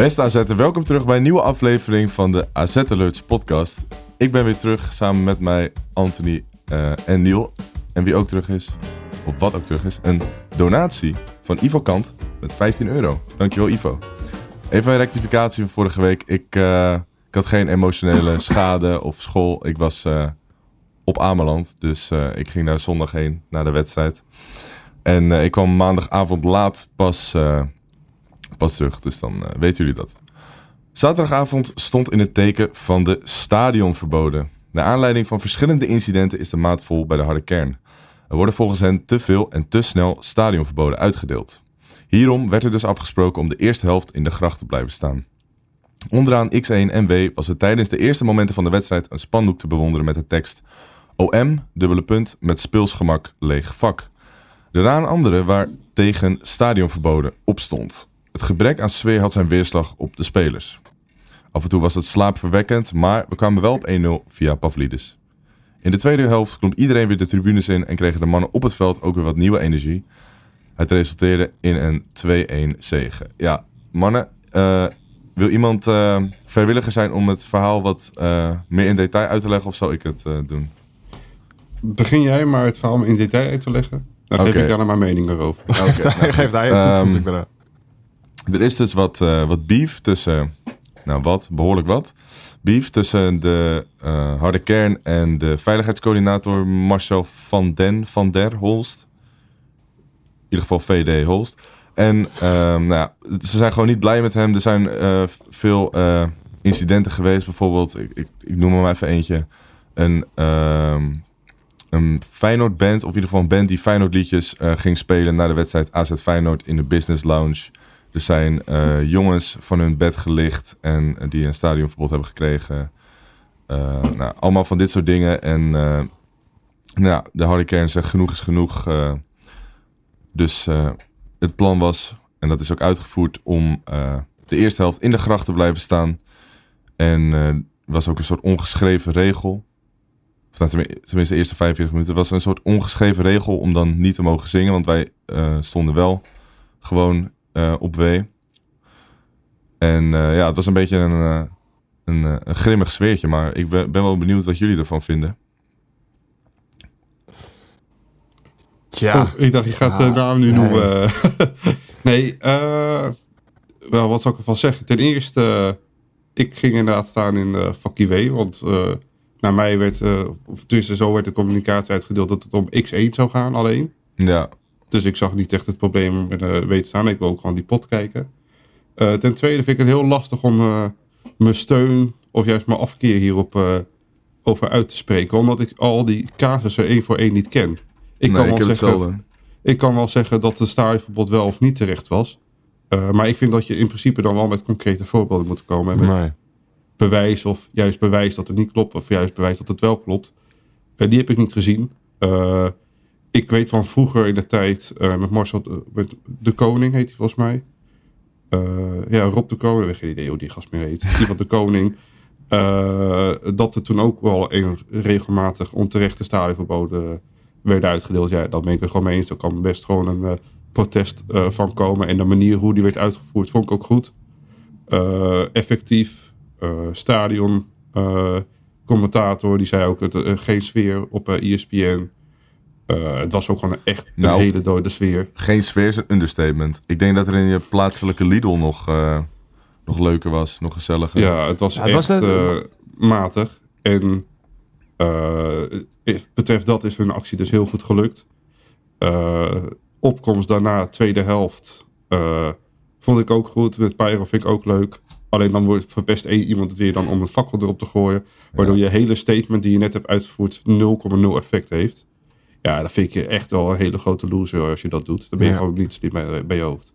Beste AZ'er, welkom terug bij een nieuwe aflevering van de AZ Alerts podcast. Ik ben weer terug samen met mij, Anthony eh, en Niel. En wie ook terug is, of wat ook terug is, een donatie van Ivo Kant met 15 euro. Dankjewel Ivo. Even een rectificatie van vorige week. Ik, eh, ik had geen emotionele schade of school. Ik was eh, op Ameland, dus ik ging daar zondag heen naar de wedstrijd. En ik kwam maandagavond laat pas pas terug. Dus dan eh, weten jullie dat. Zaterdagavond stond in het teken van de stadionverboden. Naar aanleiding van verschillende incidenten is de maat vol bij de harde kern. Er worden volgens hen te veel en te snel stadionverboden uitgedeeld. Hierom werd er dus afgesproken om de eerste helft in de gracht te blijven staan. Onderaan X1 en W was er tijdens de eerste momenten van de wedstrijd een spandoek te bewonderen met de tekst OM, dubbele punt, met speelsgemak, leeg vak. Daarna een andere waar tegen stadionverboden op stond. Het gebrek aan sfeer had zijn weerslag op de spelers. Af en toe was het slaapverwekkend, maar we kwamen wel op 1-0 via Pavlidis. In de tweede helft klom iedereen weer de tribunes in en kregen de mannen op het veld ook weer wat nieuwe energie. Het resulteerde in een 2-1 zege. Ja, mannen, eh, wil iemand eh, vrijwilliger zijn om het verhaal wat eh, meer in detail uit te leggen of zal ik het eh, doen? Begin jij maar het verhaal in detail uit te leggen. Dan geef ik daarna mijn mening erover. Oké, nou goed. Geef daar je Ehm, toevoeging daarna. Er is dus wat, eh, wat beef tussen, nou wat, behoorlijk wat. Beef tussen de eh, harde kern en de veiligheidscoördinator Marcel van den van der Holst. In ieder geval VD Holst. En ehm, nou, ze zijn gewoon niet blij met hem. Er zijn eh, veel incidenten geweest. Bijvoorbeeld, ik, ik, ik noem maar even eentje. Een, ehm een Feyenoord band, of in ieder geval een band die Feyenoord liedjes ging spelen na de wedstrijd AZ Feyenoord in de Business Lounge. Er zijn eh, jongens van hun bed gelicht en die een stadionverbod hebben gekregen. Eh, nou, allemaal van dit soort dingen. En eh, nou, ja, de kern zegt genoeg is genoeg. dus het plan was, en dat is ook uitgevoerd, om de eerste helft in de gracht te blijven staan. En er was ook een soort ongeschreven regel. Of nou, tenmin- tenminste, de eerste 45 minuten. was een soort ongeschreven regel om dan niet te mogen zingen. Want wij stonden wel gewoon eh, op W. En eh, ja, het was een beetje een, eh, een, een grimmig sfeertje. Maar ik ben, ben wel benieuwd wat jullie ervan vinden. Tja. Oh, ik dacht, je gaat de Ah, naam nu nee. noemen. nee, eh, wel, wat zou ik ervan zeggen? Ten eerste, ik ging inderdaad staan in uh, vakkie W. Want eh, naar mij werd, eh of tenminste zo werd de communicatie uitgedeeld dat het om X1 zou gaan alleen. Ja, Dus ik zag niet echt het probleem om met uh, weten staan. Ik wil ook gewoon die pot kijken. Eh, ten tweede vind ik het heel lastig om eh, mijn steun of juist mijn afkeer hierop eh, over uit te spreken. Omdat ik al die casussen één voor één niet ken. Ik, nee, kan ik wel heb zeggen, ik kan wel zeggen dat het stadionverbod wel of niet terecht was. Eh, maar ik vind dat je in principe dan wel met concrete voorbeelden moet komen. En met Nee. bewijs of juist bewijs dat het niet klopt. Of juist bewijs dat het wel klopt. Eh, die heb ik niet gezien. Eh, ik weet van vroeger in de tijd eh, met Marcel de, met de Koning heet hij volgens mij. Eh, ja, Rob de Koning, ik heb geen idee hoe die gast meer heet. Die van de Koning. eh, dat er toen ook wel een regelmatig onterechte stadionverboden werden uitgedeeld. Ja, dat ben ik er gewoon mee eens. Er kan best gewoon een eh, protest eh, van komen. En de manier hoe die werd uitgevoerd vond ik ook goed. Eh, effectief. eh, stadion. eh, commentator die zei ook er geen sfeer op eh, Eh, het was ook gewoon een echt een Nou. hele dode sfeer. Geen sfeer is een understatement. Ik denk dat er in je plaatselijke Lidl nog, eh, nog leuker was. Nog gezelliger. Ja, het was Ja, het echt was eh, matig. En eh, betreft dat is hun actie dus heel goed gelukt. Eh, opkomst daarna, tweede helft, eh, vond ik ook goed. Met Pyro vind ik ook leuk. Alleen dan wordt verpest één iemand het weer dan om een fakkel erop te gooien. Waardoor je hele statement die je net hebt uitgevoerd 0,0 effect heeft. Ja, dan vind ik je echt wel een hele grote loser als je dat doet. Dan ben je Ja. gewoon niet slim bij, bij je hoofd.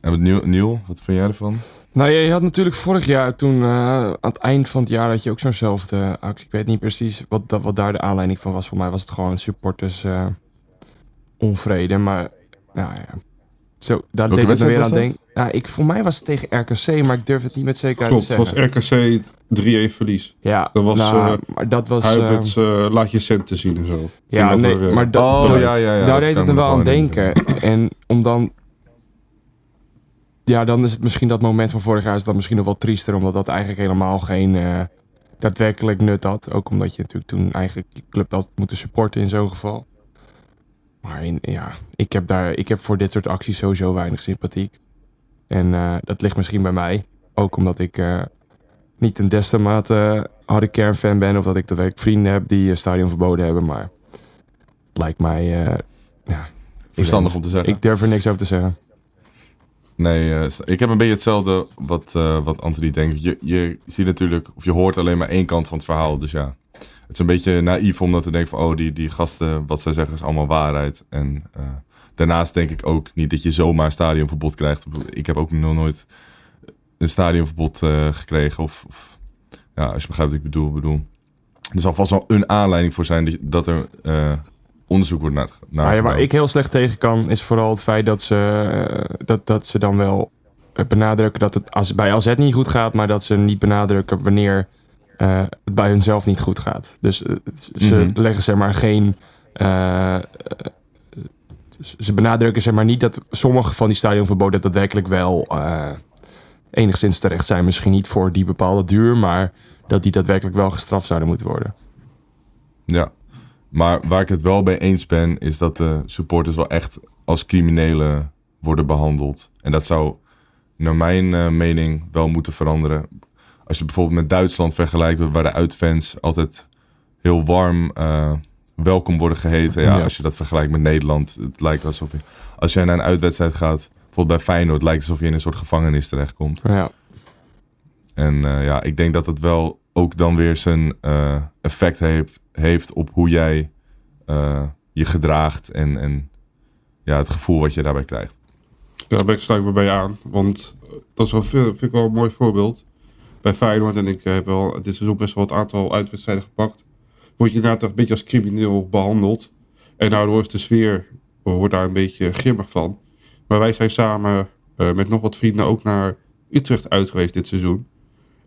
En met Niel, Niel, wat vind jij ervan? Nou, je had natuurlijk vorig jaar toen, eh, aan het eind van het jaar, had je ook zo'nzelfde actie. Ik weet niet precies wat, dat, wat daar de aanleiding van was. Voor mij was het gewoon supporters eh, onvrede. Maar, nou ja. Zo, daar Welke deed wedstrijd weer was aan denken. Ja, ik, voor mij was het tegen RKC, maar ik durf het niet met zekerheid Klopt, te het was zeggen. RKC 3-1 verlies. ja, dat was, nou, eh, maar dat was... eh, Huiberts eh, laat je centen zien en zo. ja, nee, over, maar dat, Oh, dat- ja, ja, ja, daar deed het me wel aan denken. En om dan... Ja, dan is het misschien dat moment van vorig jaar is dat misschien nog wel triester, omdat dat eigenlijk helemaal geen eh, daadwerkelijk nut had. Ook omdat je natuurlijk toen eigenlijk je club had moeten supporten in zo'n geval. Maar in, ja, ik heb, daar, ik heb voor dit soort acties sowieso weinig sympathiek. En eh, dat ligt misschien bij mij. Ook omdat ik eh, niet een destemate harde kernfan ben. Of dat ik, dat ik vrienden heb die een stadion verboden hebben. Maar het lijkt mij... eh, ja, Verstandig om te zeggen. Ik durf er niks over te zeggen. Nee, eh, ik heb een beetje hetzelfde wat, eh, wat Anthony denkt. Je, je ziet natuurlijk, of je hoort alleen maar één kant van het verhaal. Dus ja, het is een beetje naïef om dat te denken van... oh, die, die gasten, wat zij zeggen is allemaal waarheid. En eh, daarnaast denk ik ook niet dat je zomaar een stadionverbod krijgt. Ik heb ook nog nooit een stadionverbod eh, gekregen. Of, of ja, als je begrijpt wat ik bedoel. bedoel. Er zal vast wel een aanleiding voor zijn dat er eh, onderzoek wordt naar, naar Maar ja, waar ik heel slecht tegen kan, is vooral het feit dat ze, dat, dat ze dan wel benadrukken dat het als, bij AZ niet goed gaat, maar dat ze niet benadrukken wanneer eh, het bij hunzelf niet goed gaat. Dus eh, ze Mhm. leggen zeg maar geen. eh, eh, ze benadrukken zeg maar niet dat sommige van die stadionverboden daadwerkelijk wel eh, enigszins terecht zijn. Misschien niet voor die bepaalde duur, maar dat die daadwerkelijk wel gestraft zouden moeten worden. Ja, maar waar ik het wel mee eens ben, is dat de supporters wel echt als criminelen worden behandeld. En dat zou, naar mijn eh, mening, wel moeten veranderen. Als je bijvoorbeeld met Duitsland vergelijkt, waar de uitfans altijd heel warm eh, welkom worden geheten. Ja, Ja. Als je dat vergelijkt met Nederland, het lijkt alsof je, als je naar een uitwedstrijd gaat, bijvoorbeeld bij Feyenoord, lijkt het alsof je in een soort gevangenis terechtkomt. Ja. En eh, ja, ik denk dat het wel ook dan weer zijn eh, effect heeft, heeft op hoe jij eh, je gedraagt en, en ja, het gevoel wat je daarbij krijgt. Ja, daar ben ik sluit weer bij aan. Want dat is wel, vind ik wel een mooi voorbeeld. Bij Feyenoord, en ik heb wel dit seizoen best wel het aantal uitwedstrijden gepakt. Word je inderdaad een beetje als crimineel behandeld. En daardoor is de sfeer, wordt daar een beetje grimmig van. Maar wij zijn samen eh, met nog wat vrienden ook naar Utrecht uit geweest dit seizoen.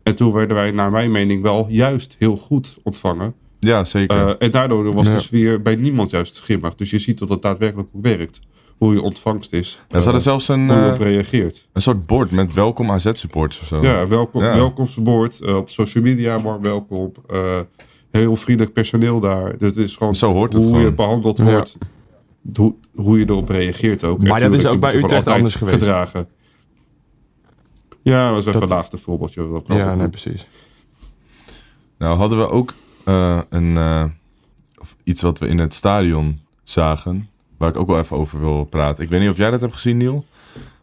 En toen werden wij, naar mijn mening, wel juist heel goed ontvangen. Ja, zeker. Eh, en daardoor was Ja. de sfeer bij niemand juist grimmig. Dus je ziet dat het daadwerkelijk ook werkt. Hoe je ontvangst is. ja, ze hadden Eh, zelfs een, hoe je eh, op reageert. een soort bord met welkom AZ-supporters of zo. Ja, welkom, Ja. welkomstbord eh, op social media, maar welkom. eh, heel vriendelijk personeel daar. Dus het is gewoon Zo hoort het hoe gewoon. je behandeld Ja. wordt. Hoe, hoe je erop reageert ook. Maar dat is ook bij Utrecht anders altijd geweest. Gedragen. Ja, dat was even Dat- het laatste voorbeeldje. Dat Ja, nee, precies. Nou hadden we ook eh, een, eh, of iets wat we in het stadion zagen, waar ik ook wel even over wil praten. Ik weet niet of jij dat hebt gezien, Niel.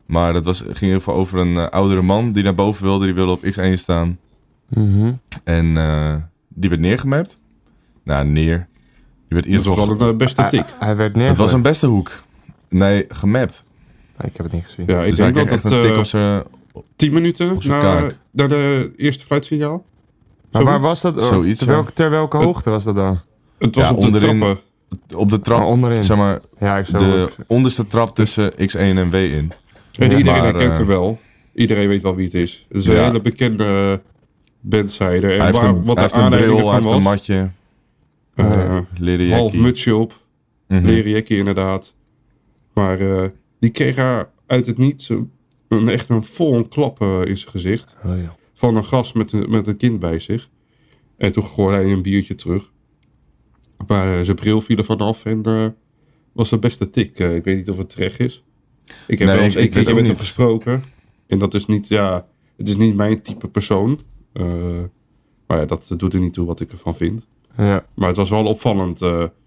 Maar dat was, ging veel over een eh, oudere man die naar boven wilde. Die wilde op X1 staan. Mhm. En eh, die werd neergemapt. Nou, neer. Die werd in Dat was wel een eh, beste tik. hij werd Het neergelegd. was een beste hoek. Nee, gemapt. Ik heb het niet gezien. Ja, ik dus denk dat echt het een tik eh, op zijn... 10 minuten na, kaak. na de eerste fluitsignaal. Maar waar was dat? Zoiets, ter, welke, ter welke hoogte was dat dan? Het was Ja, op de onderin. trappen. Op de trap, Maar onderin. zeg maar, ja, ik zou de ook- onderste trap tussen X1 en W in. En Ja, iedereen maar, herkent eh, hem wel. Iedereen weet wel wie het is. Het is een Ja. hele bekende. En Hij heeft een, wat hij de heeft een bril, hij was. matje. eh, half jackie. mutsje op. Jackie inderdaad. Maar eh, die kreeg haar uit het niets een, echt een vol klap eh, in zijn gezicht. Oh, ja. Van een gast met een, met een kind bij zich. En toen gooide hij een biertje terug. Maar eh, zijn bril viel er vanaf en eh, was de beste tik. Eh, ik weet niet of het terecht is. Ik heb Nee, wel eens één keer met hem gesproken. En dat is niet, ja, het is niet mijn type persoon. Maar ja, dat doet er niet toe wat ik ervan vind. Ja. Maar het was wel opvallend.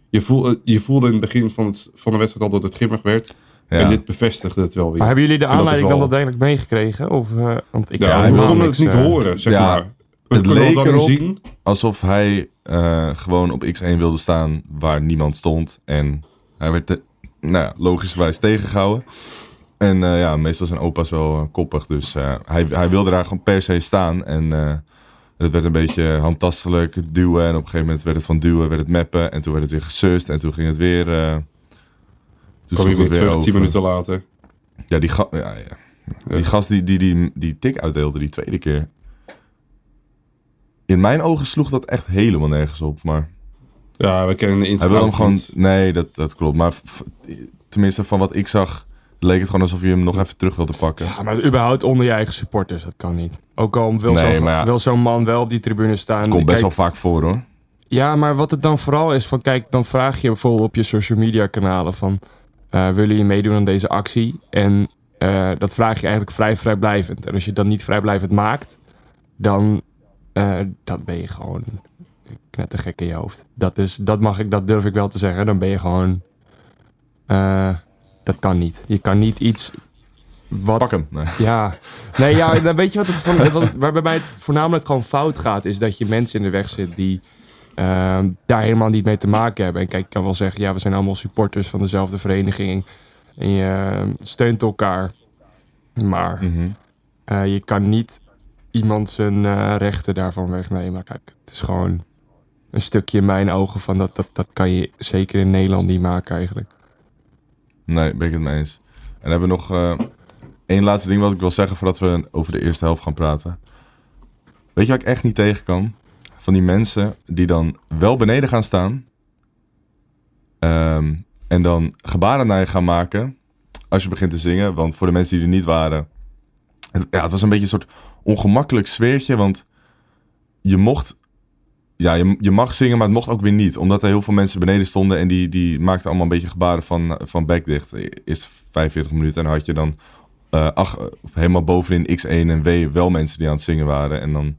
je, voel, eh, je voelde in het begin van, het, van de wedstrijd al dat het grimmig werd. Ja. En dit bevestigde het wel weer. Maar hebben jullie de aanleiding dan wel- daadwerkelijk meegekregen? Of, eh, want ik ja, we konden het niet horen, zeg maar. We het leek wel dan erop- zien. Alsof hij eh, gewoon op X1 wilde staan waar niemand stond. En hij werd te, nou ja, logischerwijs tegengehouden. En eh, ja, meestal zijn opa's wel eh, koppig. Dus eh, hij, hij wilde daar gewoon per se staan. En eh, het werd een beetje handtastelijk, duwen. En op een gegeven moment werd het van duwen, werd het mappen. En toen werd het weer gesust. En toen ging het weer... eh toen Kom je weer terug, tien minuten later. Ja, die, ga ja, ja. die gast die, die, die die tik uitdeelde die tweede keer. In mijn ogen sloeg dat echt helemaal nergens op. Maar Ja, we kennen de ins hij en wil hem gewoon... Nee, dat, dat klopt. Maar tenminste van wat ik zag... leek het gewoon alsof je hem nog even terug wilde pakken. Ja, maar überhaupt onder je eigen supporters, dat kan niet. Ook al wil Nee, zo'n ja. man wel op die tribune staan. Het komt best Kijk, wel vaak voor hoor. Ja, maar wat het dan vooral is van, kijk, dan vraag je bijvoorbeeld op je social media kanalen van, eh, willen jullie meedoen aan deze actie? En eh, dat vraag je eigenlijk vrij vrijblijvend. En als je dat niet vrijblijvend maakt, dan eh, dat ben je gewoon net te gek in je hoofd. Dat, is, dat, mag ik, dat durf ik wel te zeggen. Dan ben je gewoon, eh, dat kan niet. Je kan niet iets wat Pak hem. Nee. ja, nee, ja, dan weet je wat het van, wat, waar bij mij het voornamelijk gewoon fout gaat, is dat je mensen in de weg zit die ehm, daar helemaal niet mee te maken hebben. En kijk, ik kan wel zeggen, ja, we zijn allemaal supporters van dezelfde vereniging en je ehm, steunt elkaar, maar Mhm. eh, je kan niet iemand zijn eh, rechten daarvan wegnemen. Maar kijk, het is gewoon een stukje in mijn ogen van dat, dat, dat kan je zeker in Nederland niet maken eigenlijk. Nee, ben ik het mee eens. En hebben we nog eh, één laatste ding wat ik wil zeggen voordat we over de eerste helft gaan praten. Weet je wat ik echt niet tegen kan? Van die mensen die dan wel beneden gaan staan. ehm, en dan gebaren naar je gaan maken als je begint te zingen. Want voor de mensen die er niet waren. Het, ja, het was een beetje een soort ongemakkelijk sfeertje. Want je mocht ja, je, je mag zingen, maar het mocht ook weer niet. Omdat er heel veel mensen beneden stonden en die, die maakten allemaal een beetje gebaren van, van dicht. Eerst 45 minuten en dan had je dan eh, ach, helemaal bovenin X1 en W wel mensen die aan het zingen waren. En dan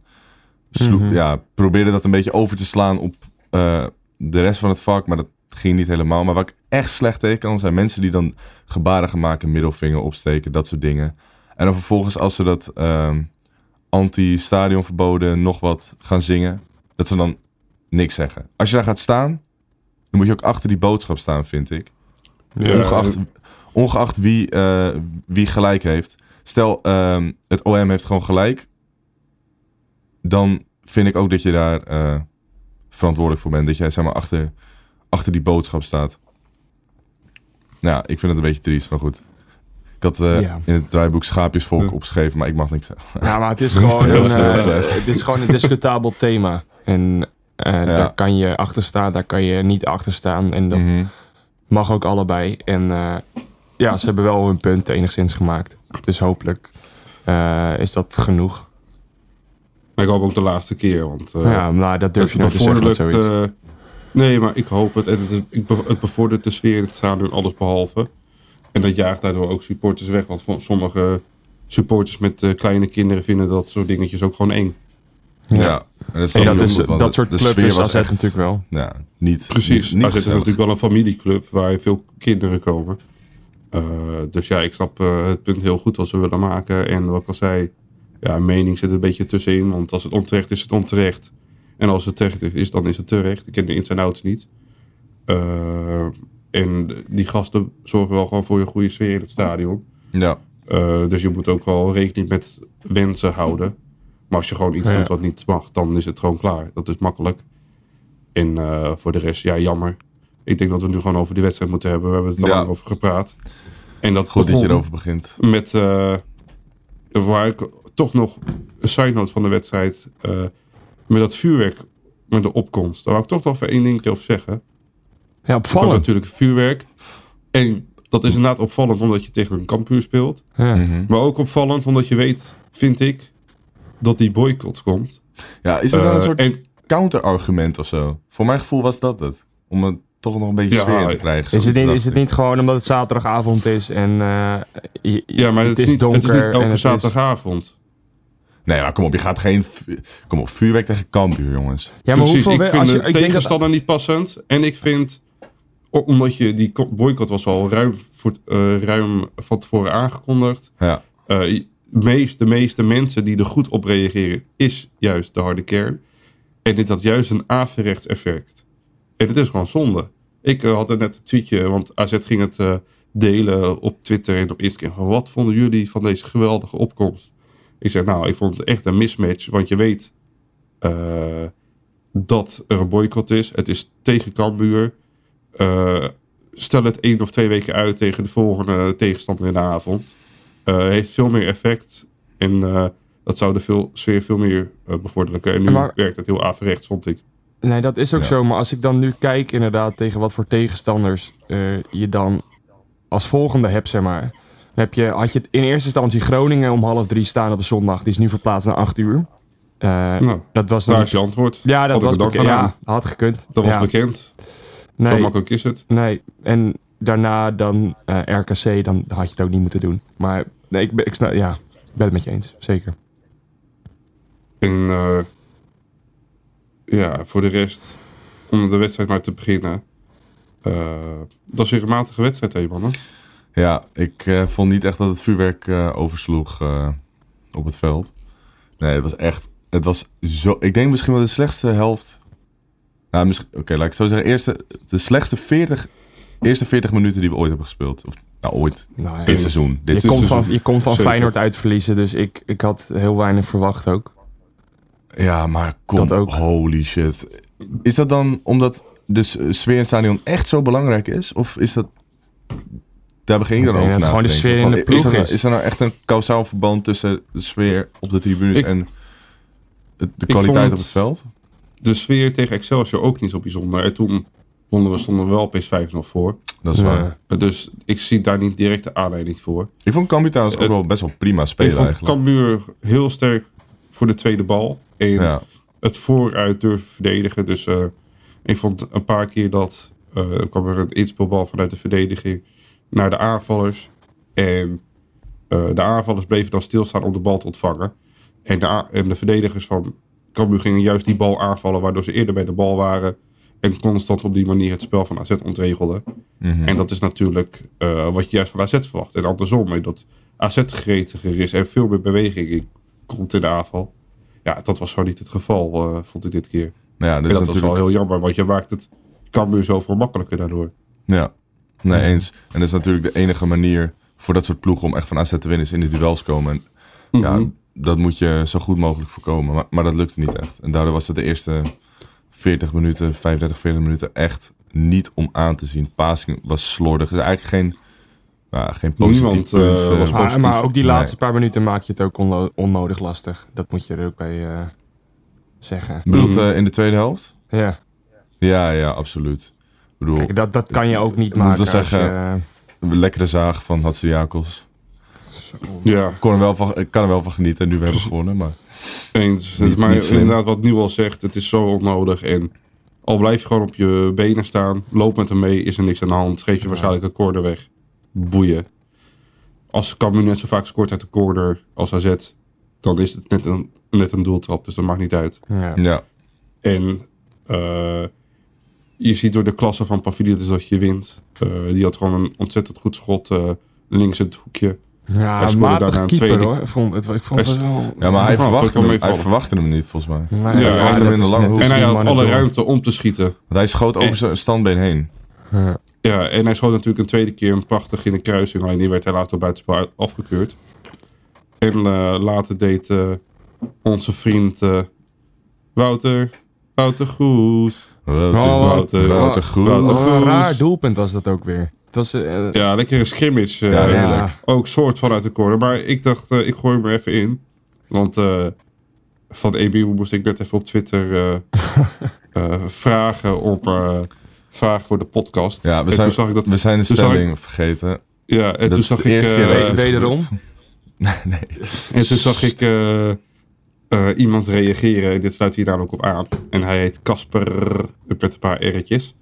sloeg, Mhm. ja, probeerde dat een beetje over te slaan op eh, de rest van het vak, maar dat ging niet helemaal. Maar wat ik echt slecht tegen kan, zijn mensen die dan gebaren gaan maken, middelvinger opsteken, dat soort dingen. En dan vervolgens als ze dat ehm, anti-stadion verboden nog wat gaan zingen, dat ze dan niks zeggen. Als je daar gaat staan, dan moet je ook achter die boodschap staan, vind ik. Ja, ongeacht ongeacht wie, eh, wie gelijk heeft. Stel, ehm, het OM heeft gewoon gelijk. Dan vind ik ook dat je daar eh, verantwoordelijk voor bent. Dat jij zeg maar, achter, achter die boodschap staat. Nou, ik vind het een beetje triest, maar goed. Ik had eh, Ja. in het draaiboek Schaapjesvolk Ja. opgeschreven, maar ik mag niks zeggen. Ja, maar het is gewoon, een, eh, het is gewoon een discutabel thema. En eh, daar kan je achter staan, daar kan je niet achter staan. En dat Mhm. mag ook allebei. En eh, ja, ze hebben wel hun punt enigszins gemaakt. Dus hopelijk eh, is dat genoeg. Maar ik hoop ook de laatste keer, want... eh, ja, maar dat durf je het nooit te zeggen zoiets. eh, nee, maar ik hoop het. En het, het bevordert de sfeer in het stadion alles behalve. En dat jaagt daardoor ook supporters weg. Want sommige supporters met eh, kleine kinderen vinden dat soort dingetjes ook gewoon eng. Ja, en dat, En dat, ook is, goed, want dat de- soort de club is was AZ echt- natuurlijk wel. Ja, niet. Precies. Niet, niet AZ is natuurlijk wel een familieclub waar veel kinderen komen. Eh, dus ja, ik snap eh, het punt heel goed wat ze willen maken. En wat ik al zei, ja, mening zit een beetje tussenin. Want als het onterecht is, is het onterecht. En als het terecht is, dan is het terecht. Ik ken de ins en outs niet. Eh, en die gasten zorgen wel gewoon voor een goede sfeer in het stadion. Ja, Eh, dus je moet ook wel rekening met wensen houden. Maar als je gewoon iets Ja. doet wat niet mag, dan is het gewoon klaar. Dat is makkelijk. En eh, voor de rest, ja, jammer. Ik denk dat we nu gewoon over die wedstrijd moeten hebben. We hebben het er Ja. lang over gepraat. En dat goed dat je erover begint. Met, eh, waar ik toch nog een side note van de wedstrijd. met dat vuurwerk, met de opkomst. Daar wou ik toch nog even één ding over zeggen. Ja, opvallend. natuurlijk vuurwerk. En dat is inderdaad opvallend omdat je tegen een kampioen speelt. Ja. Mhm. Maar ook opvallend omdat je weet, vind ik, dat die boycott komt. Ja, is dat dan een Eh, soort en, counterargument of zo? Voor mijn gevoel was dat het. Om het toch nog een beetje Ja, sfeer in te krijgen. Is het, niet, is het niet gewoon omdat het zaterdagavond is en eh, je- ja, maar het, is niet, donker het is niet en elke het is- zaterdagavond. Nee, maar kom op, je gaat geen... Kom op, vuurwerk tegen Cambuur, jongens. Ja, maar Precies, hoeveel ik vind als je, de ik denk dat, tegenstander niet passend. En ik vind, omdat je die boycott was al ruim, voor, eh, ruim van tevoren aangekondigd. Ja, Eh, meest, de meeste mensen die er goed op reageren, is juist de harde kern. En dit had juist een averechts effect. En het is gewoon zonde. Ik eh, had er net een tweetje, want AZ ging het delen op Twitter en op Instagram. van, Wat vonden jullie van deze geweldige opkomst? Ik zeg, nou, ik vond het echt een mismatch. Want je weet dat er een boycott is. Het is tegen Cambuur. Eh, stel het één of twee weken uit tegen de volgende tegenstander in de avond. Eh, heeft veel meer effect. En eh, dat zou de veel, sfeer veel meer eh, bevorderen. En nu Maar- werkt het heel averechts, vond ik. Nee, dat is ook Ja. zo. Maar als ik dan nu kijk inderdaad tegen wat voor tegenstanders eh, je dan als volgende hebt, zeg maar. Dan heb je, had je het in eerste instantie Groningen om half drie staan op de zondag. Die is nu verplaatst naar acht uur. Eh, Nou, dat was daar is je antwoord. Ja, dat Had was bekend. Ja, had gekund. Dat was ja. Bekend. Zo Nee, makkelijk is het. nee. En daarna dan eh, RKC, dan had je het ook niet moeten doen. Maar nee, ik, ben- ik, ja, ik ben het met je eens. Zeker. En eh, ja, voor de rest, om de wedstrijd maar te beginnen. eh, dat is weer een matige wedstrijd, hè, mannen. Ja, ik eh, vond niet echt dat het vuurwerk eh, oversloeg eh, op het veld. Nee, het was echt... Het was zo... Ik denk misschien wel de slechtste helft... Nou, misschien... Oké, laat ik het zo zeggen. Eerste, de slechtste 40... Eerste 40 minuten die we ooit hebben gespeeld. Of, nou, ooit. Nou, Dit seizoen. Dit je, komt van, je komt van Zeker. Feyenoord uit verliezen, dus ik, ik had heel weinig verwacht ook. Ja, maar kom, Dat ook. holy shit. Is dat dan omdat de sfeer in het stadion echt zo belangrijk is? Of is dat... Daar begin ik Ik dan over na gewoon te de denken. sfeer in de ploeg is, er, nou- is. er nou echt een kausaal verband tussen de sfeer op de tribunes Ik- en de kwaliteit op het veld? De sfeer tegen Excelsior ook niet zo bijzonder. En toen wonnen we, stonden we wel opeens 5-0 voor. Dat is Ja. waar. Dus ik zie daar niet direct de aanleiding voor. Ik vond Cambuur trouwens ook wel best wel prima Ik spelen vond eigenlijk. Cambuur heel sterk voor de tweede bal. En Ja. het vooruit durven verdedigen. Dus eh, ik vond een paar keer dat eh, er kwam er een inspeelbal vanuit de verdediging naar de aanvallers. En eh, de aanvallers bleven dan stilstaan om de bal te ontvangen. En de, en de verdedigers van Cambuur gingen juist die bal aanvallen, waardoor ze eerder bij de bal waren. En constant op die manier het spel van AZ ontregelden. Mhm. En dat is natuurlijk eh, wat je juist van AZ verwacht. En andersom, dat AZ gretiger is en veel meer beweging in- komt in de aanval. Ja, dat was zo niet het geval, eh, vond ik dit keer. Nou ja, En dus dat was natuurlijk... wel heel jammer, want je maakt het Cambuur zoveel makkelijker daardoor. Ja, nee eens. En dat is natuurlijk de enige manier voor dat soort ploegen om echt van AZ te winnen, is in de duels komen. En ja, Mhm. Dat moet je zo goed mogelijk voorkomen. Maar, maar dat lukte niet echt. En daardoor was het de eerste 40 minuten, 35, 40 minuten echt niet om aan te zien. Passing was slordig. Dus eigenlijk geen, nou, geen positief Niemand, punt. eh, eh, was Maar, positief. maar ook die Nee. laatste paar minuten maak je het ook onno- onnodig lastig. Dat moet je er ook bij eh, zeggen. Ik bedoel, Mhm. eh, in de tweede helft? Ja, Ja, ja, absoluut. Ik bedoel, Kijk, dat, dat kan je ook niet maken. je, zeggen- een lekkere zaag van Ja, Ik kon er wel van, ik kan er wel van genieten. Nu we hebben gewonnen, maar... eens. Niet- maar niet inderdaad, wat Nieuw al zegt, het is zo onnodig. En al blijf je gewoon op je benen staan, loop met hem mee, is er niks aan de hand. Geef je waarschijnlijk een corner weg. Boeien. Als Cambuur net zo vaak scoort uit de corner als AZ, dan is het net een, net een doeltrap. Dus dat maakt niet uit. ja. Ja, En eh, je ziet door de klasse van Paviliades dat je wint. Eh, die had gewoon een ontzettend goed schot eh, links in het hoekje. Hij Ja, matig een keeper tweede- hoor. Ik vond het, ik vond het Hij- wel... ja maar hij, verwachtte hem, hij verwachtte niet, volgens mij. Nee, Ja, hij had hem in de lange hoek. En hij had alle ruimte om te schieten. Want hij schoot over En- zijn standbeen heen. Ja. Ja, en hij schoot natuurlijk een tweede keer een prachtig in de kruising. Alleen die werd hij later op buitenspel uit- afgekeurd. En eh, later deed eh, onze vriend eh, Wouter, Wouter Goes. Wouter, Oh, Wouter, Wouter Goed. Wouter Wat een Goed. raar doelpunt was dat ook weer. Was... eh, Ja, lekkere scrimmage. eh, Ja, ja. heerlijk. Ook soort vanuit de corner. Maar ik dacht, eh, ik gooi hem er even in. Want eh, van EB moest ik net even op Twitter eh, eh, vragen op eh vragen voor de podcast. Ja, we zijn, toen zag ik dat. we zijn de zag ik- stelling vergeten. Ja, en dat toen zag de ik. eerste keer eh, is Wederom? nee, nee. En toen zag ik eh, eh, iemand reageren. En dit sluit hier namelijk op aan. En hij heet Casper met een paar R'tjes.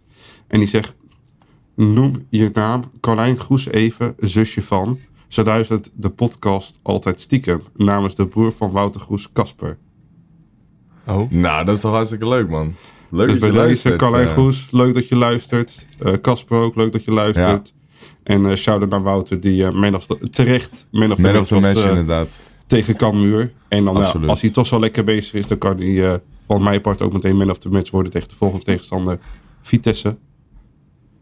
En die zegt: Noem je naam Carlijn Goes even, zusje van. Zo luistert de podcast altijd stiekem. Namens de broer van Wouter Goes, Casper. Oh. Nou, dat is toch hartstikke leuk, man. Leuk Dus dat je luistert. Carlijn eh. Goes, leuk dat je luistert. Eh, Casper ook, leuk dat je luistert. En eh shout-out naar Wouter, die eh man of the- terecht man of the Man of match the was, match, eh, inderdaad. tegen Cambuur. En dan, als hij toch zo lekker bezig is, dan kan hij eh van mijn part ook meteen man of the match worden tegen de volgende tegenstander, Vitesse.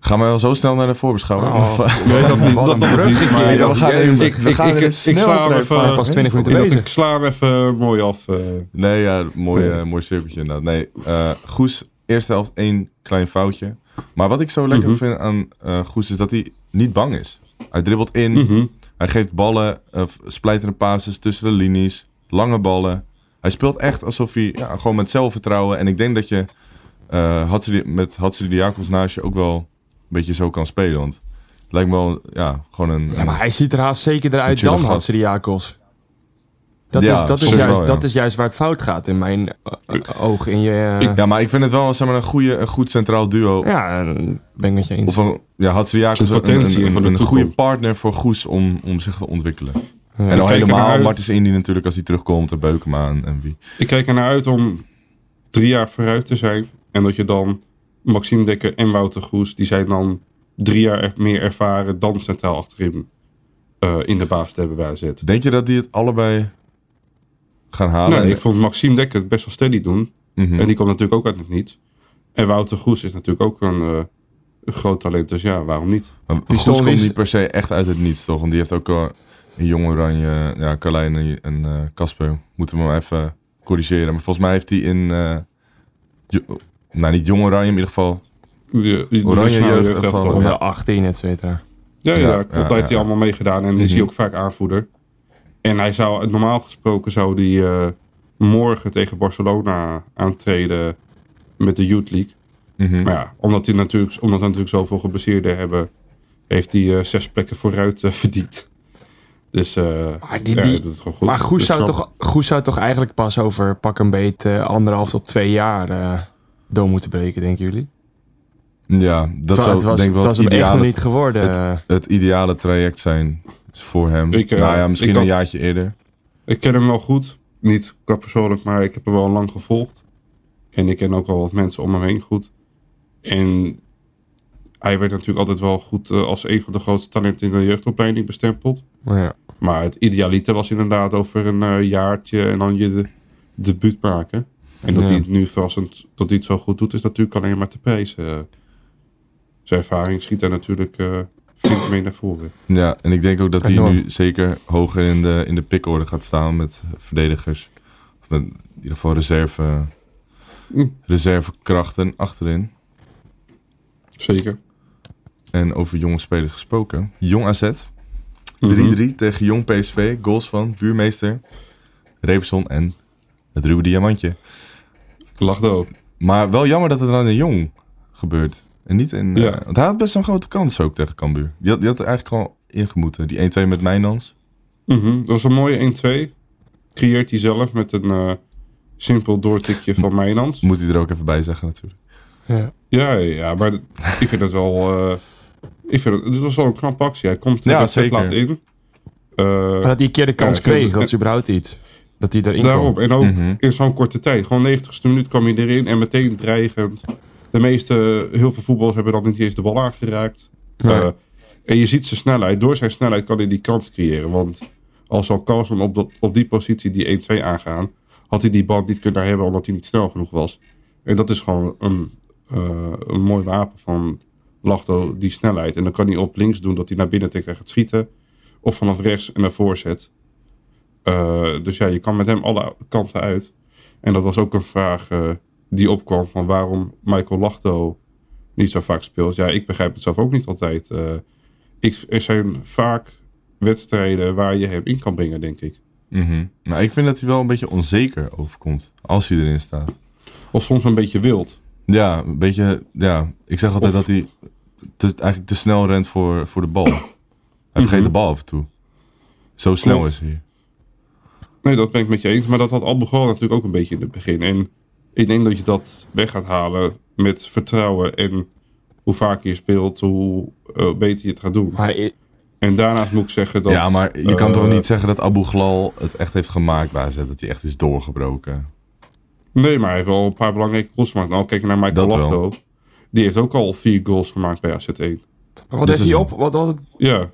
Gaan we wel zo snel naar de voorbeschouwing? Oh, Of, eh, Nee, dat niet. Dat, dat niet. Maar dat we gaan even- ik, we ik, gaan ik, er ik, sla hem even, pas 20 ik, minuten bezig. ik sla hem even mooi af. eh. Nee, ja, mooi, Nee. eh, mooi cirkeltje inderdaad. Nee, eh, Goes, eerste helft één klein foutje. Maar wat ik zo lekker Mhm. vind aan eh Goes is dat hij niet bang is. Hij dribbelt in, Mhm. hij geeft ballen, uh, splijtende passes tussen de linies, lange ballen. Hij speelt echt alsof hij ja, gewoon met zelfvertrouwen. En ik denk dat je eh Hatsili- met Hatsili Diakos naast je ook wel beetje zo kan spelen. Want het lijkt me wel ja, gewoon een... Ja, maar hij ziet er haast zeker eruit dan. Hatsiriakos. Dat, Ja, is, dat, is juist, wel, ja. dat is juist waar het fout gaat in mijn eh, ogen. In je, eh, Ja, maar ik vind het wel zeg maar, een, goede, een goed centraal duo. ja, eh, ben ik met je eens. Of een, ja, Hatsiriakos een, potentie een, een, een goede partner voor Goes om, om zich te ontwikkelen. Ja. en al helemaal. Martens Indy natuurlijk als hij terugkomt. En Beukema en, en wie. Ik kijk er naar uit om drie jaar vooruit te zijn. En dat je dan Maxime Dekker en Wouter Goes, die zijn dan drie jaar er- meer ervaren dan centraal achterin eh, in de baas te hebben bij AZ. Denk je dat die het allebei gaan halen? Nee, ik vond Maxime Dekker het best wel steady doen. Mhm. En die komt natuurlijk ook uit het niets. En Wouter Goes is natuurlijk ook een, eh, een groot talent. Dus ja, waarom niet? Maar komt niet- niet per se echt uit het niets, toch? Want die heeft ook al een jong oranje... Ja, Carlijn en- eh, Casper moeten we maar even corrigeren. Maar volgens mij heeft hij in... nou, niet jong oranje, in ieder geval... Die, die Oranje jeugd ervan, ja. Onder 18, et cetera. Ja, ja, Ja, klopt. ja, heeft ja. hij allemaal meegedaan. En Mhm. is hij ook vaak aanvoerder. En hij zou, normaal gesproken zou hij eh, morgen tegen Barcelona aantreden met de Youth League. Mhm. Maar ja, omdat, hij natuurlijk, omdat er natuurlijk zoveel geblesseerden hebben, heeft hij eh, zes plekken vooruit eh, verdiend. Dus eh Maar die- ja, die- dat doet het gewoon goed. Maar Goes Dus zou, toch, Goes zou toch eigenlijk pas over pak een beet eh, anderhalf tot twee jaar eh, door moeten breken, denken jullie? Ja, dat zou het was, denk ik wel het was het hem echt nog ideale, niet geworden. eh. het ideale traject zijn voor hem. Ik, eh, nou ja, misschien een had- jaartje eerder. Ik ken hem wel goed. Niet qua persoonlijk, maar ik heb hem wel lang gevolgd. En ik ken ook wel wat mensen om hem heen goed. En hij werd natuurlijk altijd wel goed eh, als een van de grootste talenten in de jeugdopleiding bestempeld. Maar ja. Maar het idealiter was inderdaad over een jaartje en dan je de, debuut maken. En dat Ja. hij het nu verrassend, dat hij het zo goed doet, is natuurlijk alleen maar te prijzen. Eh, Zijn ervaring schiet daar natuurlijk eh flink mee naar voren. Ja, en ik denk ook dat hij nu zeker hoger in de, in de pickorde gaat staan met verdedigers. Of met in ieder geval reserve, Mm. reservekrachten achterin. Zeker. En over jonge spelers gesproken. Jong AZ, 3-3 Mhm. tegen Jong PSV. Goals van buurmeester Reverson en het ruwe diamantje. Lachdo. Maar wel jammer dat het dan in Jong gebeurt. En niet in... eh, Ja. want hij had best een grote kans ook tegen Cambuur. Die had, die had er eigenlijk al ingemoeten. Die 1-2 met Mijnans. Mhm, Dat was een mooie 1-2. Creëert hij zelf met een eh, simpel doortikje van Mijnans. Moet hij er ook even bij zeggen natuurlijk. Ja. Ja, ja, maar ik vind het wel... eh ik vind het, dit was wel een knappe actie. Hij komt Ja, vet zeker. laat in. Eh, Maar dat hij een keer de kans Ja, kreeg, dat is überhaupt iets. Dat hij erin daarom. kwam. En ook Mhm. in zo'n korte tijd. Gewoon 90ste minuut kwam hij erin en meteen dreigend. De meeste, heel veel voetballers hebben dan niet eens de bal aangeraakt. Nee. Eh, en je ziet zijn snelheid. Door zijn snelheid kan hij die kans creëren. Want als zal Carlson op, dat, op die positie die 1-2 aangaan, had hij die bal niet kunnen hebben omdat hij niet snel genoeg was. En dat is gewoon een, eh, een mooi wapen van Lachto, die snelheid. En dan kan hij op links doen dat hij naar binnen tegen gaat schieten. Of vanaf rechts en naar voorzet. Eh, dus ja, je kan met hem alle kanten uit. En dat was ook een vraag eh, die opkwam van waarom Michael Lachto niet zo vaak speelt. Ja, ik begrijp het zelf ook niet altijd. Eh, ik, er zijn vaak wedstrijden waar je hem in kan brengen, denk ik. Mhm. Maar ik vind dat hij wel een beetje onzeker overkomt. Als hij erin staat. Of soms een beetje wild. Ja, een beetje... Ja, ik zeg altijd Of- dat hij te, eigenlijk te snel rent voor, voor de bal. Hij vergeet Mhm. de bal af en toe. Zo snel Klopt. is hij. Nee, dat ben ik met je eens. Maar dat had al begonnen natuurlijk ook een beetje in het begin. En ik denk dat je dat weg gaat halen met vertrouwen. En hoe vaker je speelt, hoe eh, beter je het gaat doen. Maar En daarnaast moet ik zeggen dat... ja, maar je kan eh, toch niet zeggen dat Abu Ghlal het echt heeft gemaakt bij AZ. Dat hij echt is doorgebroken. Nee, maar hij heeft wel een paar belangrijke goals gemaakt. Nou, kijk naar Michael. Lachdo. Die heeft ook al vier goals gemaakt bij AZ1. wat Dit heeft hij is op? Wat, wat, Ja,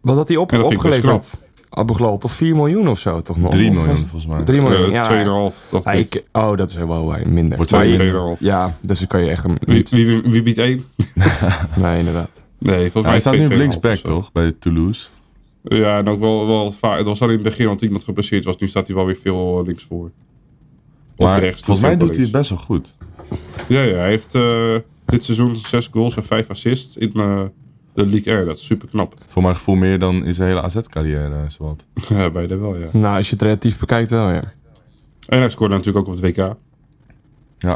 wat had hij op, opgeleverd Abu Ghal toch 4 miljoen of zo toch nog? 3 Of- miljoen volgens mij. 3 miljoen, Eh, ja. 2,5. dacht Ja, ik. oh, dat is wel eh, minder. Wordt Maar zelfs je- 2,5. ja, dus dan kan je echt hem Wie, niet... wie, wie biedt 1? Nee, inderdaad. Nee, volgens Ja, mij hij staat nu 2,5 op linksback toch? Bij Toulouse. Ja, en ook wel, wel vaak. Dat was al in het begin, want iemand geblesseerd was. Nu staat hij wel weer veel eh, links voor. Of Maar rechts. volgens mij doet hij het best wel goed. Ja, ja, hij heeft eh, dit seizoen 6 goals en 5 assists in eh, de League Air. Dat is super knap. Voor mijn gevoel meer dan in zijn hele AZ-carrière. eh, zowat. Ja, beide wel, ja. Nou, als je het relatief bekijkt wel, ja. En hij scoorde natuurlijk ook op het WK.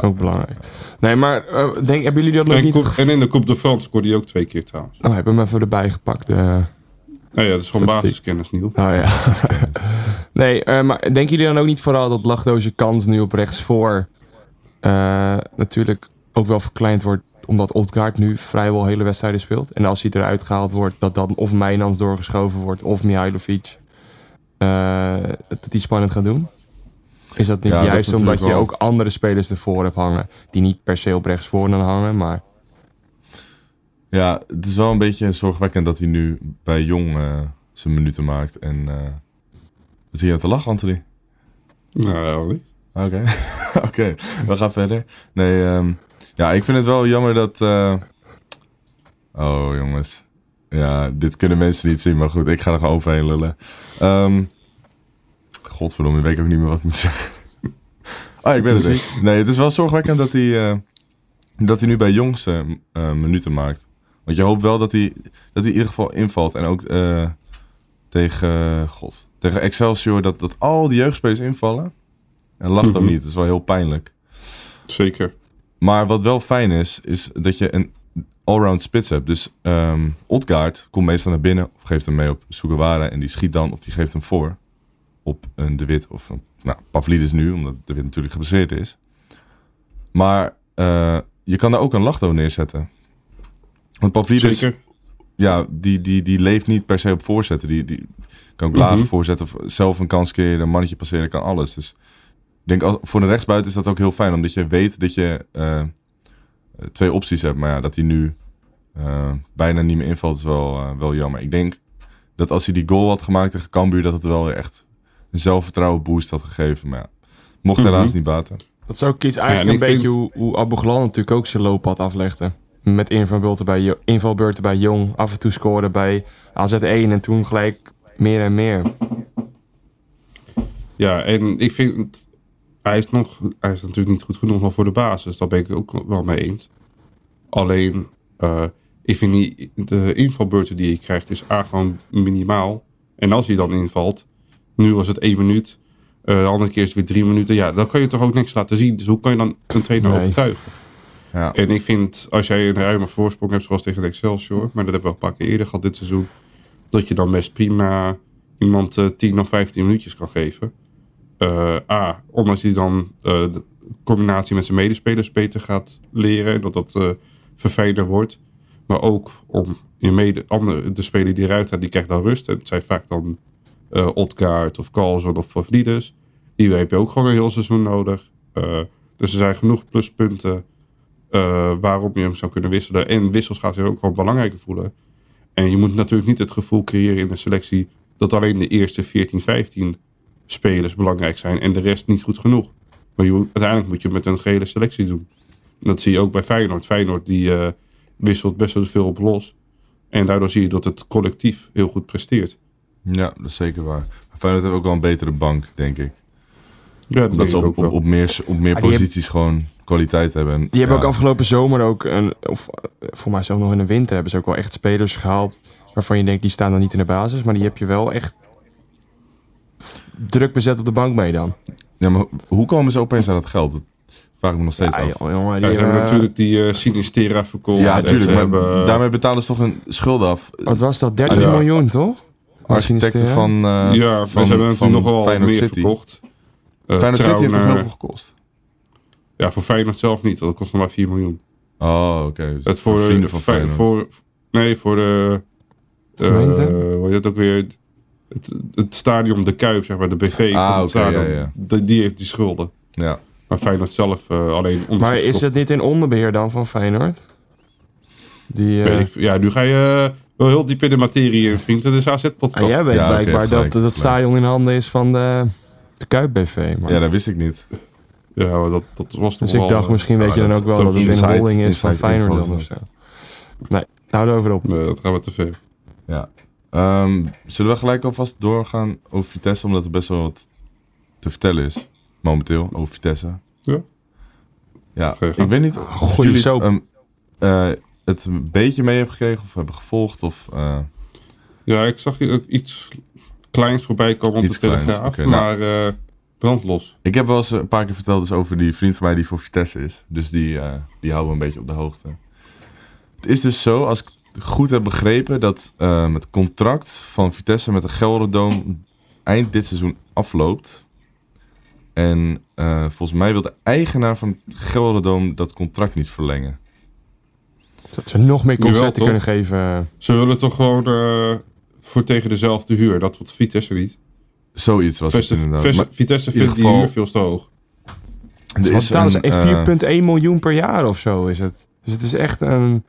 Ook belangrijk. Nee, maar eh, denk, hebben jullie dat nog En, niet... Coupe- en in de Coupe de France scoorde hij ook twee keer trouwens. Oh, heb hem even erbij gepakt. eh. Nou ja, dat is gewoon basiskennis, Niel. Oh ja. nee, eh, maar denken jullie dan ook niet vooral dat Lachdoze kans nu op rechtsvoor eh natuurlijk ook wel verkleind wordt omdat Odgaard nu vrijwel hele wedstrijden speelt. En als hij eruit gehaald wordt, dat dan of Mijnans doorgeschoven wordt of Mihailovic. eh, dat hij spannend gaat doen? Is dat niet Ja, dat is juist omdat je wel- ook andere spelers ervoor hebt hangen die niet per se op rechtsvoor dan hangen, maar Ja, het is wel een beetje zorgwekkend dat hij nu bij Jong eh, zijn minuten maakt. En eh wat zie je aan te lachen, Anthony? Nou, niet. Oké, oké, we gaan verder. Nee, ehm, ja, ik vind het wel jammer dat... eh, Oh, jongens. Ja, dit kunnen mensen niet zien, maar goed, ik ga er gewoon overheen lullen. Ehm Godverdomme, ik weet ook niet meer wat ik moet zeggen. oh, ik ben het weer. Nee, het is wel zorgwekkend dat hij, eh, dat hij nu bij Jongs eh, minuten maakt. Want je hoopt wel dat hij, dat hij in ieder geval invalt. En ook tegen, God, tegen Excelsior, dat, dat al die jeugdspelers invallen. En lacht ook Mhm. niet, dat is wel heel pijnlijk. Zeker. Maar wat wel fijn is, is dat je een allround spits hebt. Dus ehm Odgaard komt meestal naar binnen of geeft hem mee op Sugawara. En die schiet dan of die geeft hem voor op een De Wit of een, nou, Pavlidis nu, omdat De Wit natuurlijk geblesseerd is. Maar eh, je kan daar ook een Lachdo neerzetten. Want Pavlidis, Zeker. ja, die, die, die leeft niet per se op voorzetten. Die, die kan ook laag Mhm. voorzetten of zelf een kans creëren, een mannetje passeren, kan alles. Dus denk, als, voor de rechtsbuiten is dat ook heel fijn, omdat je weet dat je eh, twee opties hebt. Maar ja, dat hij nu eh, bijna niet meer invalt is wel, eh, wel jammer. Ik denk dat als hij die goal had gemaakt tegen Cambuur, dat het wel weer echt een zelfvertrouwen boost had gegeven. Maar ja, mocht helaas Mhm. niet baten. Dat is ook iets eigenlijk en een beetje vind- hoe, hoe Abu Ghal natuurlijk ook zijn looppad aflegde. Met invalbeurten bij, invalbeurten bij Jong, af en toe scoren bij AZ1 en toen gelijk meer en meer. Ja, en ik vind... Hij is, nog, hij is natuurlijk niet goed genoeg nog voor de basis. Daar ben ik het ook wel mee eens. Alleen, eh, ik vind die, de invalbeurten die je krijgt is A gewoon minimaal. En als hij dan invalt, nu was het één minuut. eh, de andere keer is het weer drie minuten. Ja, dan kan je toch ook niks laten zien. Dus hoe kan je dan een trainer Nee. overtuigen? Ja. En ik vind, als jij een ruime voorsprong hebt, zoals tegen Excelsior, maar dat hebben we al een paar keer eerder gehad dit seizoen, dat je dan best prima iemand eh 10 of 15 minuutjes kan geven. Eh, A, omdat hij dan eh, de combinatie met zijn medespelers beter gaat leren en dat dat eh verfijnder wordt. Maar ook om je mede, andere, de speler die eruit gaat, die krijgt dan rust. En het zijn vaak dan Odgaard of Carlson of Pavlidis. Die heb je ook gewoon een heel seizoen nodig. Dus er zijn genoeg pluspunten eh, waarom je hem zou kunnen wisselen. En wissels gaat zich ook gewoon belangrijker voelen. En je moet natuurlijk niet het gevoel creëren in de selectie dat alleen de eerste 14, 15 spelers belangrijk zijn en de rest niet goed genoeg. Maar je, uiteindelijk moet je met een gehele selectie doen. Dat zie je ook bij Feyenoord. Feyenoord die eh, wisselt best wel veel op los. En daardoor zie je dat het collectief heel goed presteert. ja, dat is zeker waar. Maar Feyenoord heeft ook wel een betere bank, denk ik. Ja, dat Omdat ze op, ook wel. op, op meer, op meer Ah, posities gewoon kwaliteit hebben. En, Die hebben ook afgelopen zomer ook, een, of eh, voor mij zelfs nog in de winter, hebben ze ook wel echt spelers gehaald waarvan je denkt die staan dan niet in de basis, maar die heb je wel echt druk bezet op de bank mee dan. Ja, maar hoe komen ze opeens aan dat geld? Dat vraag ik me nog steeds Ja, af. joh, jongen, Ja, die ze hebben hebben- natuurlijk die eh Sinistera verkocht. Ja, natuurlijk. Maar hebben, daarmee betalen ze toch een schuld af. Wat was dat? 30 Ja. miljoen, toch? Architecten van, eh ja, van, ze hebben van natuurlijk nogal Feyenoord meer City. verkocht. Eh, Feyenoord City heeft toch heel veel gekost? Ja, voor Feyenoord zelf niet, want dat kost nog maar 4 miljoen. Oh, oké. Dus Het voor, vrienden van Fey- Feyenoord. voor Nee, voor de... eh, Gemeente? hoe heet het ook weer? Het, het stadion De Kuip, zeg maar, de BV Ah, van het oké, stadion. ja, ja. Die, die heeft die schulden. Ja. Maar Feyenoord zelf eh, alleen Maar is het niet in onderbeheer dan van Feyenoord? Die, eh, ik, ja, nu ga je wel heel diep in de materie, in, vriend. Het is Ah, AZ-podcast. jij weet Ja, blijkbaar dat dat stadion in handen is van de, de Kuip BV. Maar. Ja, dat wist ik niet. Ja, maar dat, dat was toch dus ik wel, dacht, eh, misschien weet je dan ook wel dat het inside- een holding is van Feyenoord of zo. Nee, hou erover op. Nee, dat gaan we te ver. Ja. Ehm, zullen we gelijk alvast doorgaan over Vitesse, omdat er best wel wat te vertellen is. Momenteel, over Vitesse. Ja. Ja, ik weet niet of goeie jullie het, soap. ehm, eh, het een beetje mee hebben gekregen of hebben gevolgd. Of, eh, Ja, ik zag iets kleins voorbij komen op Iets de kleins, Telegraaf. oké, nou. maar eh brandlos. ik heb wel eens een paar keer verteld dus over die vriend van mij die voor Vitesse is. Dus die, eh, die houden we een beetje op de hoogte. Het is dus zo, als ik goed heb begrepen, dat ehm, het contract van Vitesse met de Gelderdoom eind dit seizoen afloopt. En eh, volgens mij wil de eigenaar van het Gelderdoom dat contract niet verlengen. Dat ze nog meer concerten kunnen geven. Ze willen toch gewoon eh, voor tegen dezelfde huur. Dat wat Vitesse niet. Zoiets was het Vitesse, inderdaad. Vitesse, Maar Vitesse in vindt die huur veel te hoog. er Wat is betalen ze? een, eh, 4,1 miljoen per jaar of zo is het. Dus het is echt een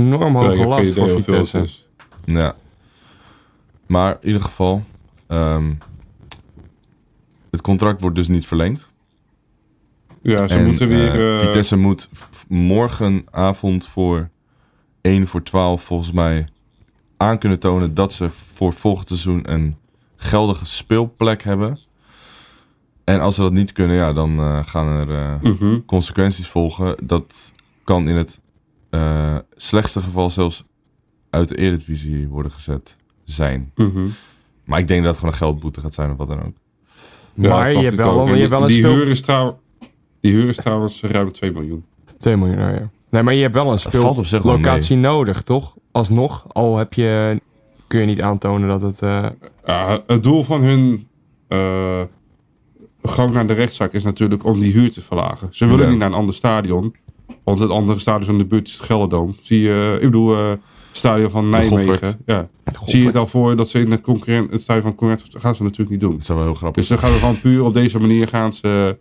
enorm hoge last voor Vitesse. Ja. Maar in ieder geval, ehm, het contract wordt dus niet verlengd. Ja, ze En, moeten weer... eh, Vitesse moet morgenavond voor 1 voor 12 volgens mij aan kunnen tonen dat ze voor volgend seizoen een geldige speelplek hebben. En als ze dat niet kunnen, ja, dan eh, gaan er mhm. consequenties volgen. Dat kan in het eh, slechtste geval zelfs uit de Eredivisie worden gezet zijn. Mhm. Maar ik denk dat het gewoon een geldboete gaat zijn of wat dan ook. Ja, maar je hebt wel, En je hebt wel een die, speel... huur is trouw, die huur is trouwens ruim 2 miljoen. 2 miljoen, nou ja. Nee, maar je hebt wel een speellocatie nodig, toch? Alsnog, al heb je, kun je niet aantonen dat het... eh, Ja, het doel van hun eh, gang naar de rechtszaak is natuurlijk om die huur te verlagen. Ze willen Ja. niet naar een ander stadion. Want het andere stadion in de buurt is het Gelderdoom. Zie je, ik bedoel, eh, het stadion van Nijmegen. Ja. Zie je het al voor dat ze in het, concurrent, het stadion van concurrent gaan ze natuurlijk niet doen. Dat zou wel heel grappig Dus dan gaan we gewoon puur op deze manier gaan ze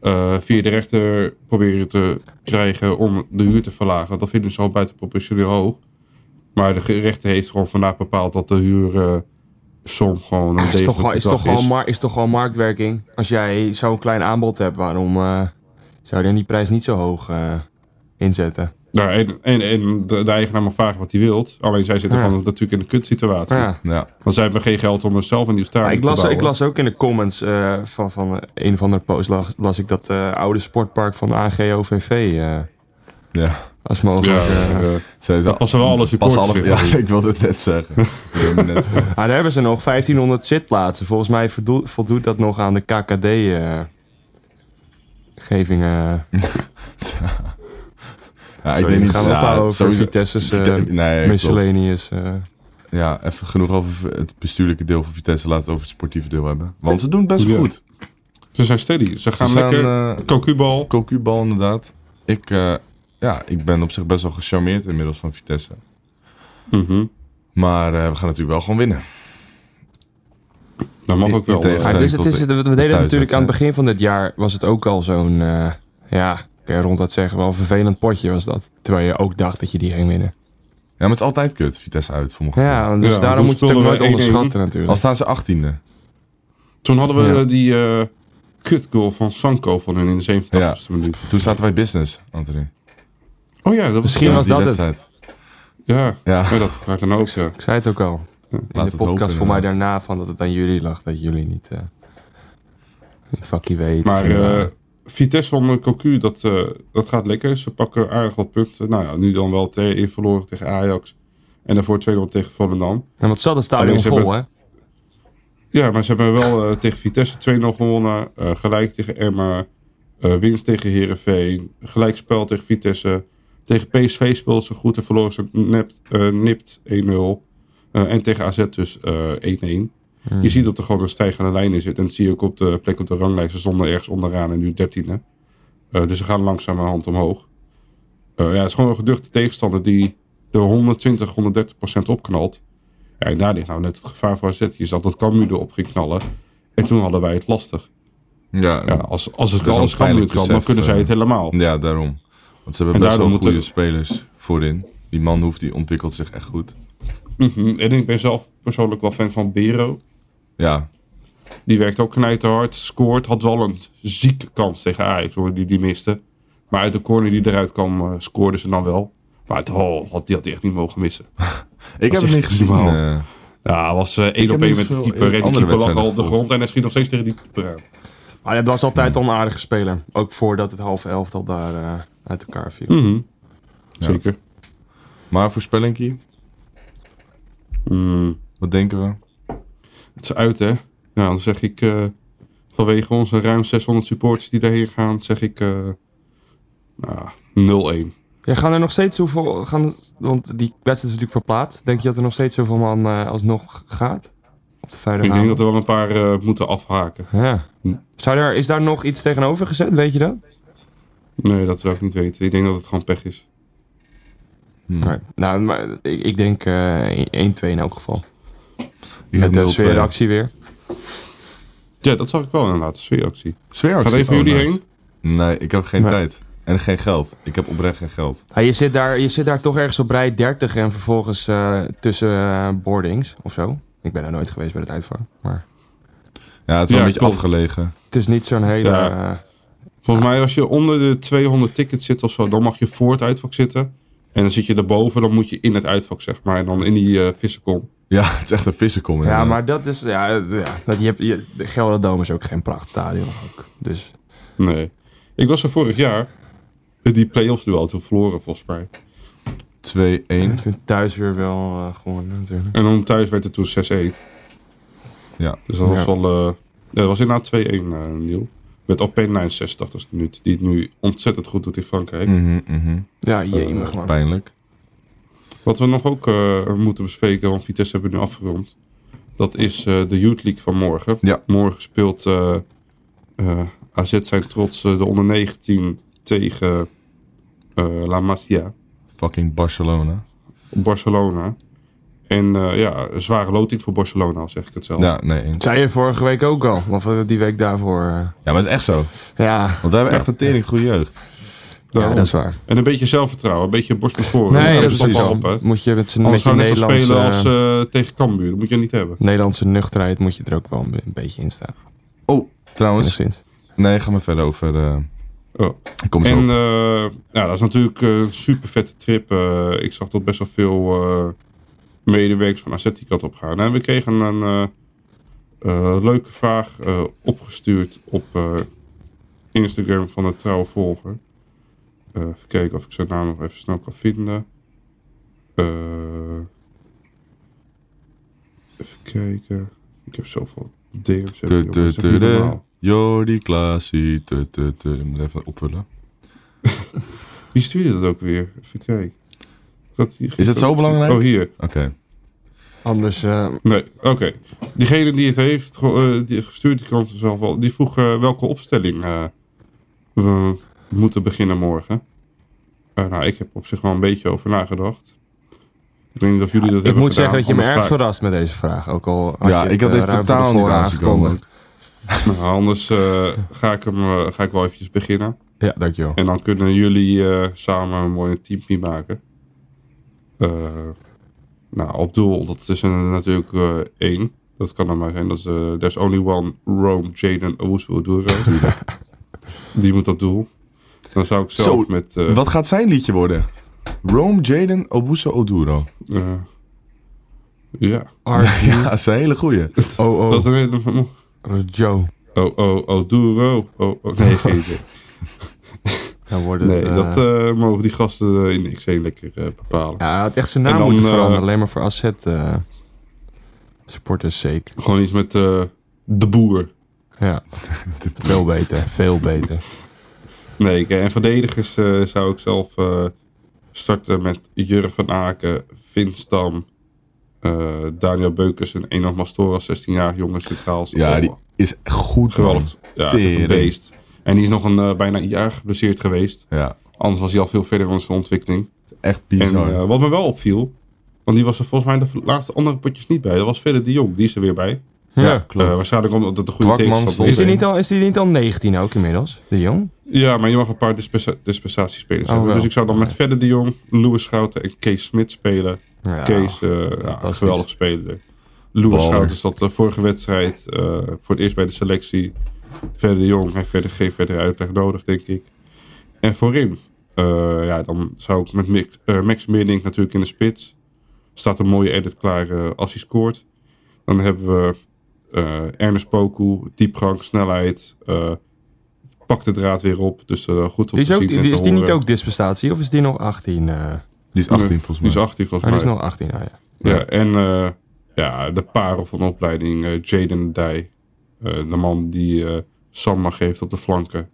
eh, via de rechter proberen te krijgen om de huur te verlagen. Dat vinden ze al buitenproportioneel hoog. Maar de rechter heeft gewoon vandaag bepaald dat de huursom gewoon een Ah, is, toch gewoon, is, toch gewoon mar- is toch gewoon marktwerking? Als jij zo'n klein aanbod hebt, waarom eh, zou je dan die prijs niet zo hoog eh, inzetten? Nou, en, en, en de, de eigenaar mag vragen wat hij wilt. Alleen zij zitten Ja. gewoon natuurlijk in een kutsituatie. Ja. Ja, Want zij hebben geen geld om er zelf een nieuw stadion Ja, ik, te las, bouwen. ik las ook in de comments eh, van, van een of andere post las, las ik dat eh, oude sportpark van de AGOVV eh ja. als mogelijk. Ja, dat passen wel alle pas supporters alle, Ja, van. ik wilde het net zeggen. Het net. Maar daar hebben ze nog 1500 zitplaatsen. Volgens mij voldoet, dat nog aan de KKD-gevingen. Ja, ik denk niet gaan we ja, over sowieso- Vitesse's Vite- eh, nee, miscellaneous. eh. Ja, even genoeg over het bestuurlijke deel van Vitesse. Laten we over het sportieve deel hebben. Want ze doen het best Ja. goed. Ze zijn steady. Ze gaan Ze zijn, lekker. eh, Cocu-bal. Cocu-bal inderdaad. Ik, eh, ja, ik ben op zich best wel gecharmeerd inmiddels van Vitesse. Mhm. Maar eh, we gaan natuurlijk wel gewoon winnen. Dat mag ook wel. Ja, het is, het is, de- we de deden natuurlijk aan het begin van dit jaar was het ook al zo'n, eh, ja, kan je rond dat zeggen, wel een vervelend potje was dat. Terwijl je ook dacht dat je die ging winnen. Ja, maar het is altijd kut, Vitesse uit, voor mijn gevoel. Ja, dus Ja, daarom moet je het ook nooit we 1-1. onderschatten natuurlijk. Al staan ze achttiende. Toen hadden we Ja. eh, die eh kutgoal van Sanko van hun in de 87e minuut. Toen zaten wij business, Anthony. Oh ja, dat was Misschien Ja, was die dat het. wedstrijd. Ja, Ja, ja. dat gebeurt dan ook, ja. Ik zei het ook al. In de podcast voor mij daarna van dat het aan jullie lag. Dat jullie niet uh, fucking weten. Maar eh, Vitesse onder Cocu, dat, eh, dat gaat lekker. Ze pakken aardig wat punten. Nou ja, nu dan wel te- in verloren tegen Ajax. En daarvoor 2-0 tegen Volendam. en wat zat het stadion vol, hè? Ja, maar ze hebben wel eh, tegen Vitesse 2-0 gewonnen. eh, gelijk tegen Emma. eh, winst tegen Herenveen. Gelijkspel tegen Vitesse. Tegen PSV speelt ze goed en verloren ze nept, eh, nipt 1-0. Eh, en tegen AZ dus eh 1-1. Hmm. Je ziet dat er gewoon een stijgende lijn in zit. En dat zie je ook op de plek op de ranglijst. Ze stonden ergens onderaan en nu 13e. Eh, dus ze gaan langzamerhand omhoog. Eh, ja, het is gewoon een geduchte tegenstander die de 120, 130 procent opknalt. Ja, en daar ligt nou net het gevaar voor AZ. Je zat dat Cambuur erop ging knallen. En toen hadden wij het lastig. ja, Ja, als, als het is als Cambuur het kan, dan kunnen zij eh. het helemaal. ja, daarom. Want ze hebben En best wel goede spelers voorin. Die man hoeft, die ontwikkelt zich echt goed. Mhm. En ik ben zelf persoonlijk wel fan van Bero. Ja, Die werkt ook knijterhard, scoort. Had wel een zieke kans tegen Ajax, hoor, die die miste. Maar uit de corner die eruit kwam, eh, scoorde ze dan wel. Maar het, oh, had, die had hij echt niet mogen missen. ik heb het niet gezien. eh. Ja, hij was eh, één op één met de keeper. En de andere keeper lag al op de grond en hij schiet nog steeds tegen die keeper aan. Maar het was altijd al een aardige speler. Ook voordat het halve elftal daar eh, uit elkaar viel. Mhm. Zeker. maar voorspellingkie, Mm. wat denken we? Het is uit, hè? Nou, dan zeg ik eh, vanwege onze ruim 600 supporters die daarheen gaan, zeg ik eh nou, 0-1. Ja, gaan er nog steeds zoveel... Gaan, want die wedstrijd is natuurlijk verplaatst. Denk je dat er nog steeds zoveel man eh, alsnog gaat? Op de Ik denk dat er wel een paar eh, moeten afhaken. Ja. Zou er, is daar nog iets tegenover gezet? Weet je dat? Nee, dat zou ik niet weten. Ik denk dat het gewoon pech is. Nee. Nou, maar ik, ik denk eh 1-2 in elk geval. Die Met de gaat 0-2. sfeeractie weer. Ja, dat zag ik wel inderdaad. Een sfeeractie. Sfeeractie? Gaat een van Oh, jullie nice. heen? Nee, ik heb geen Nee. tijd. En geen geld. Ik heb oprecht geen geld. Ja, je, zit daar, je zit daar toch ergens op rij 30 en vervolgens eh, tussen eh, boardings of zo. Ik ben daar nooit geweest bij het uitvak. Maar Ja, het is wel Ja, een beetje klopt. afgelegen. het is niet zo'n hele... Ja. Volgens mij als je onder de 200 tickets zit of zo, dan mag je voor het uitvak zitten. En dan zit je daarboven, dan moet je in het uitvak, zeg maar. En dan in die eh vissenkom. Ja, het is echt een vissenkom. ja, maar dat is... Ja, ja, dat, je hebt, je, de Gelderdoom is ook geen prachtstadion. Ook. Dus Nee. Ik was er vorig jaar. Die play-offs duel toen verloren, volgens mij. 2-1. toen thuis weer wel gewonnen natuurlijk. En dan thuis werd het toen 6-1. Ja. Dus dat was Ja. wel... eh, ja, dat was inderdaad 2-1, eh Niel. Met Opena in 86 minuut. Die het nu ontzettend goed doet in Frankrijk. Mhm, mhm. Ja, jemig man. Pijnlijk. Wat we nog ook eh, moeten bespreken, want Vitesse hebben we nu afgerond. Dat is eh, de Youth League van morgen. Ja. Morgen speelt eh, eh, AZ zijn trots eh, de onder 19 tegen eh, La Masia. Fucking Barcelona. Barcelona. En eh, ja, een zware loting voor Barcelona, al zeg ik het zelf. Ja, nee. Zei je vorige week ook al. Of eh, die week daarvoor. eh. Ja, maar het is echt zo. ja. Want wij hebben echt een tering goede jeugd. ja, dat is waar. En een beetje zelfvertrouwen, een beetje borst naar voren. Nee, dat is we op. Moet je met zijn Anders gaan we net Nederlandse, spelen als eh, tegen Cambuur. Dat moet je niet hebben. Nederlandse nuchterheid moet je er ook wel een, een beetje in staan. Oh, trouwens. Enigszins. Nee, ga maar verder over. eh Oh. ik kom zo En eh, ja, dat is natuurlijk een super vette trip. Ik zag dat best wel veel eh, medewerkers van AZ die kant op gaan. En we kregen een eh, eh, leuke vraag eh, opgestuurd op Instagram van een trouwe volger. Eh, even kijken of ik zijn naam nog even snel kan vinden. Even kijken. Ik heb zoveel DM's. Jordi Klaasie. Ik moet even opvullen. Wie stuurde dat ook weer? Even kijken. Dat hier Is het zo belangrijk? Oh, hier. Oké. Anders, eh, Nee, oké. Diegene die het heeft ge- eh, die gestuurd, die kan zelf wel. Die vroeg eh, welke opstelling eh, we moeten beginnen morgen. Eh, nou, ik heb op zich wel een beetje over nagedacht. Ik weet niet of jullie dat ik hebben moet gedaan. zeggen dat je me erg ik- verrast met deze vraag. Ook al had Ja, je ik had deze totaal niet aangekomen. aangekondigd. Nou, anders eh, ga, ik hem, ga ik wel eventjes beginnen. Ja, dankjewel. En dan kunnen jullie eh, samen een mooi teampje maken. Eh, nou, op doel, dat is er natuurlijk eh, één. Dat kan er maar zijn. Dat is eh, There's Only One Rome Jaden Owusu-Oduro. Die moet op doel. Dan zou ik zelf Zo, met... eh, Wat gaat zijn liedje worden? Rome Jaden Obuso Oduro. eh, ja, Ja, dat is een hele goeie. oh, oh, dat is een hele... Joe. Oh, oh, Oduro. Oh, oh, nee, geen idee. Dan het, Nee, eh, dat eh, mogen die gasten in XC lekker eh, bepalen. Ja, had echt zijn naam dan, moeten eh, veranderen. Alleen maar voor asset eh supporters zeker. Gewoon iets met eh, de boer. Ja, veel beter. Veel beter. Nee, en verdedigers eh, zou ik zelf eh, starten met Jurre van Aken, Vin Stam, eh, Daniel Beukers en Enoch Mastora, 16-jarig jongen centraal. Ja, die is goed. geweldig. Ja, is een beest. En die is nog een, eh, bijna een jaar geblesseerd geweest. Ja, Anders was hij al veel verder in zijn ontwikkeling. echt En bizar. eh, wat me wel opviel, want die was er volgens mij de laatste andere potjes niet bij. Dat was verder de Jong, die is er weer bij. Ja, Eh, klopt. waarschijnlijk omdat het een goede tegenstander Is die, niet al, is die niet al 19 ook inmiddels, de jong? Ja, maar je mag een paar dispensa- dispensatiespelers Oh, hebben. wel. Dus ik zou dan met Verder de Jong, Louis Schouten en Kees Smit spelen. Ja, Kees, eh, ja, geweldig speler. Louis Baller. Schouten zat de vorige wedstrijd eh, voor het eerst bij de selectie. Verder de Jong heeft verder geen verdere uitleg nodig, denk ik. En voorin, eh, ja, dan zou ik met Mick, eh, Max Meerdink natuurlijk in de spits. Staat een mooie edit klaar eh, als hij scoort. Dan hebben we eh, Ernest Poku, diepgang, snelheid. eh pakt de draad weer op. Dus eh, goed om Die is, te ook, zien en die, te is die niet ook dispensatie of is die nog 18? eh Die is 18 volgens Die mij. is 18 oh, volgens die is mij. nog 18, ah, ja. Ja, en eh, ja, de parel van de opleiding, eh, Jaden Dij. Eh, de man die eh Samma geeft op de flanken.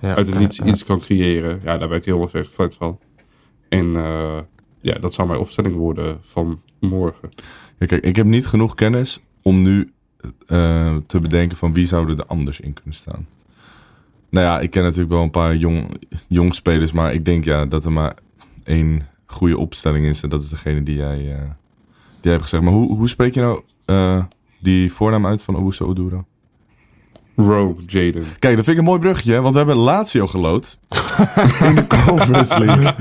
Ja, uit het niets ja. iets kan creëren. Ja, daar ben ik heel erg fan van. En eh, ja, dat zou mijn opstelling worden van morgen. Ja, kijk, ik heb niet genoeg kennis om nu eh, te bedenken van wie zouden er anders in kunnen staan. Nou ja, ik ken natuurlijk wel een paar jong, jong spelers, maar ik denk ja, dat er maar één goede opstelling is. En dat is degene die jij, eh, die jij hebt gezegd. Maar hoe, hoe spreek je nou eh, die voornaam uit van Owusu Oduro? Rome, Jaden. Kijk, dat vind ik een mooi bruggetje, want we hebben Lazio gelood in de Conference League.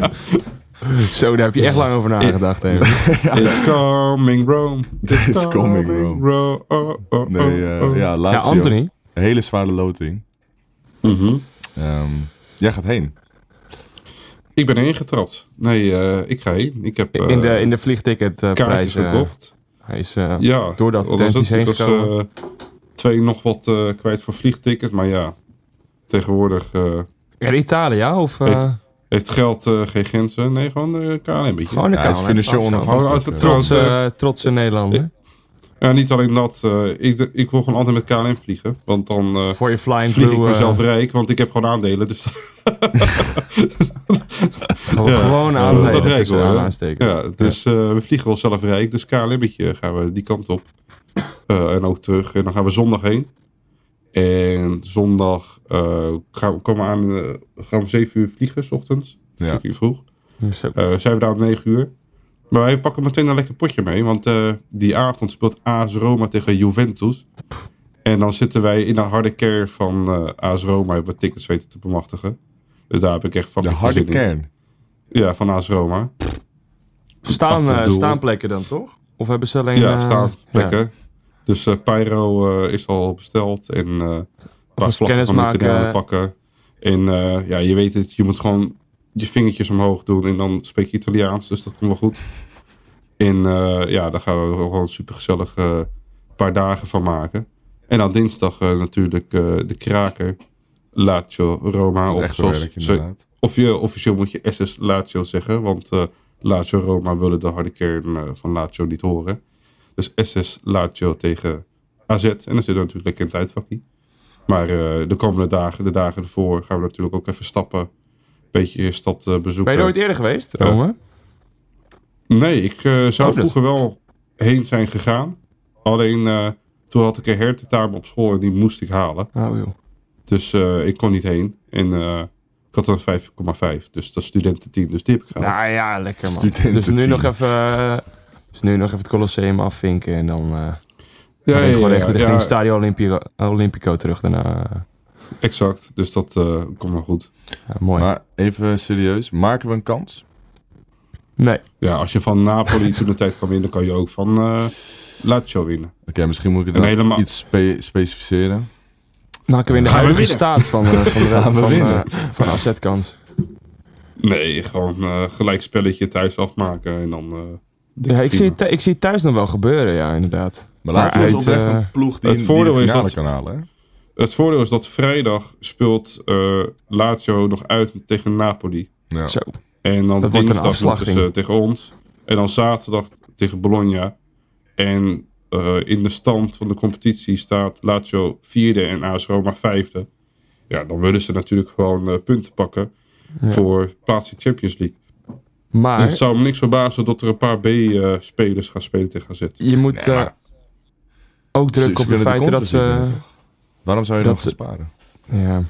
Zo, daar heb je echt lang over nagedacht. hè. It's coming Rome. It's coming Rome. Ro- oh, oh, Nee, eh, oh, oh. ja, Ja, Lazio. Anthony. Een hele zware loting. Mhm. Ehm, jij gaat heen. Ik ben erin getrapt. Nee, eh, ik ga heen. Ik heb eh In de, in de vliegticketprijs. kaartjes gekocht. hij is eh, Ja, door de advertenties heen gekomen. Eh, twee nog wat eh, kwijt voor vliegticket. Maar ja, tegenwoordig eh, Air Italia of... eh, Heeft- heeft geld eh, geen grenzen. Nee, gewoon uh, KLM beetje. gewoon een Ja, hij is KLM, financieel onafhankelijk. Eh. Trotse, Eh, trotse Nederlander. Ja, niet alleen dat. eh, ik, ik wil gewoon altijd met KLM vliegen. Want dan eh, Voor je Flying vlieg ik Blue, eh, mezelf rijk. Want ik heb gewoon aandelen. Dus Gewoon, Ja. gewoon Ja, aan dat rijk, hoor. ja, dus eh, we vliegen wel zelf rijk. Dus KLM'tje gaan we die kant op. Eh, en ook terug. En dan gaan we zondag heen. En zondag eh, gaan we komen aan, eh, gaan we 7 uur vliegen, s ochtends. Ja. Uur vroeg. Eh, zijn we daar om 9 uur. Maar wij pakken meteen een lekker potje mee. Want eh, die avond speelt AS Roma tegen Juventus. En dan zitten wij in de harde kern van eh AS Roma. Hebben we tickets weten te bemachtigen. Dus daar heb ik echt De fucking veel harde kern. Ja, van AS Roma. Staan, eh, staanplekken dan toch? Of hebben ze alleen... ja, eh, staan plekken. ja. Dus eh, Pyro eh, is al besteld. En eh een paar Alvast vlaggen van maken. pakken. En eh, ja, je weet het. Je moet gewoon je vingertjes omhoog doen. En dan spreek je Italiaans. Dus dat komt wel goed. En eh, ja, daar gaan we gewoon een super gezellig paar dagen van maken. En dan dinsdag eh, natuurlijk eh, de kraker. Lazio Roma. Of zoals werk, of je, officieel moet je SS Lazio zeggen, want eh Lazio Roma willen de harde kern eh, van Lazio niet horen. Dus SS Lazio tegen AZ. En dan zitten we natuurlijk lekker in het. Maar eh, de komende dagen, de dagen ervoor, gaan we natuurlijk ook even stappen. Een beetje stad eh, bezoeken. Ben je nooit eerder geweest, Rome? Nee, ik eh, zou Oh, dat- vroeger wel heen zijn gegaan. Alleen toen had ik een hertentamen op school en die moest ik halen. Oh joh. Dus ik kon niet heen. En ik had een 5,5. Dus dat is studententeam. Dus die heb ik gehaald. Nou ja, lekker man. Dus nu nog even... dus nu nog even het Colosseum afvinken en dan... eh ja, dan ja, gewoon ja, echt richting ja, Stadio Olimpico, Olimpico terug daarna. Exact. Dus dat eh, komt wel goed. Ja, mooi. Maar even serieus, maken we een kans? nee. Ja, als je van Napoli toen de tijd kan winnen, kan je ook van eh Lazio winnen. Oké, misschien moet ik het dan helemaal- iets spe- specificeren. Maken we in de huidige winnen? staat van, van, de, van, winnen? van AZ-kans. Nee, gewoon eh gelijk spelletje thuis afmaken en dan... Ja, ik zie, het, ik zie het thuis nog wel gebeuren, ja, inderdaad. Maar laten we eens oprecht een ploeg die, het die voordeel de is dat- kan halen. Hè? Het voordeel is dat vrijdag speelt eh Lazio nog uit tegen Napoli. Ja. Zo. En dan Dat dinsdag ze tegen ons. En dan zaterdag tegen Bologna. En eh, in de stand van de competitie staat Lazio vierde en AS Roma vijfde. Ja, dan willen ze natuurlijk gewoon eh, punten pakken Ja. voor plaats in Champions League. Maar het zou me niks verbazen dat er een paar B-spelers gaan spelen tegen AZ. je moet Nee, maar- eh, ook druk op de feiten dat ze... Waarom zou je dat dat ze- sparen? Ja.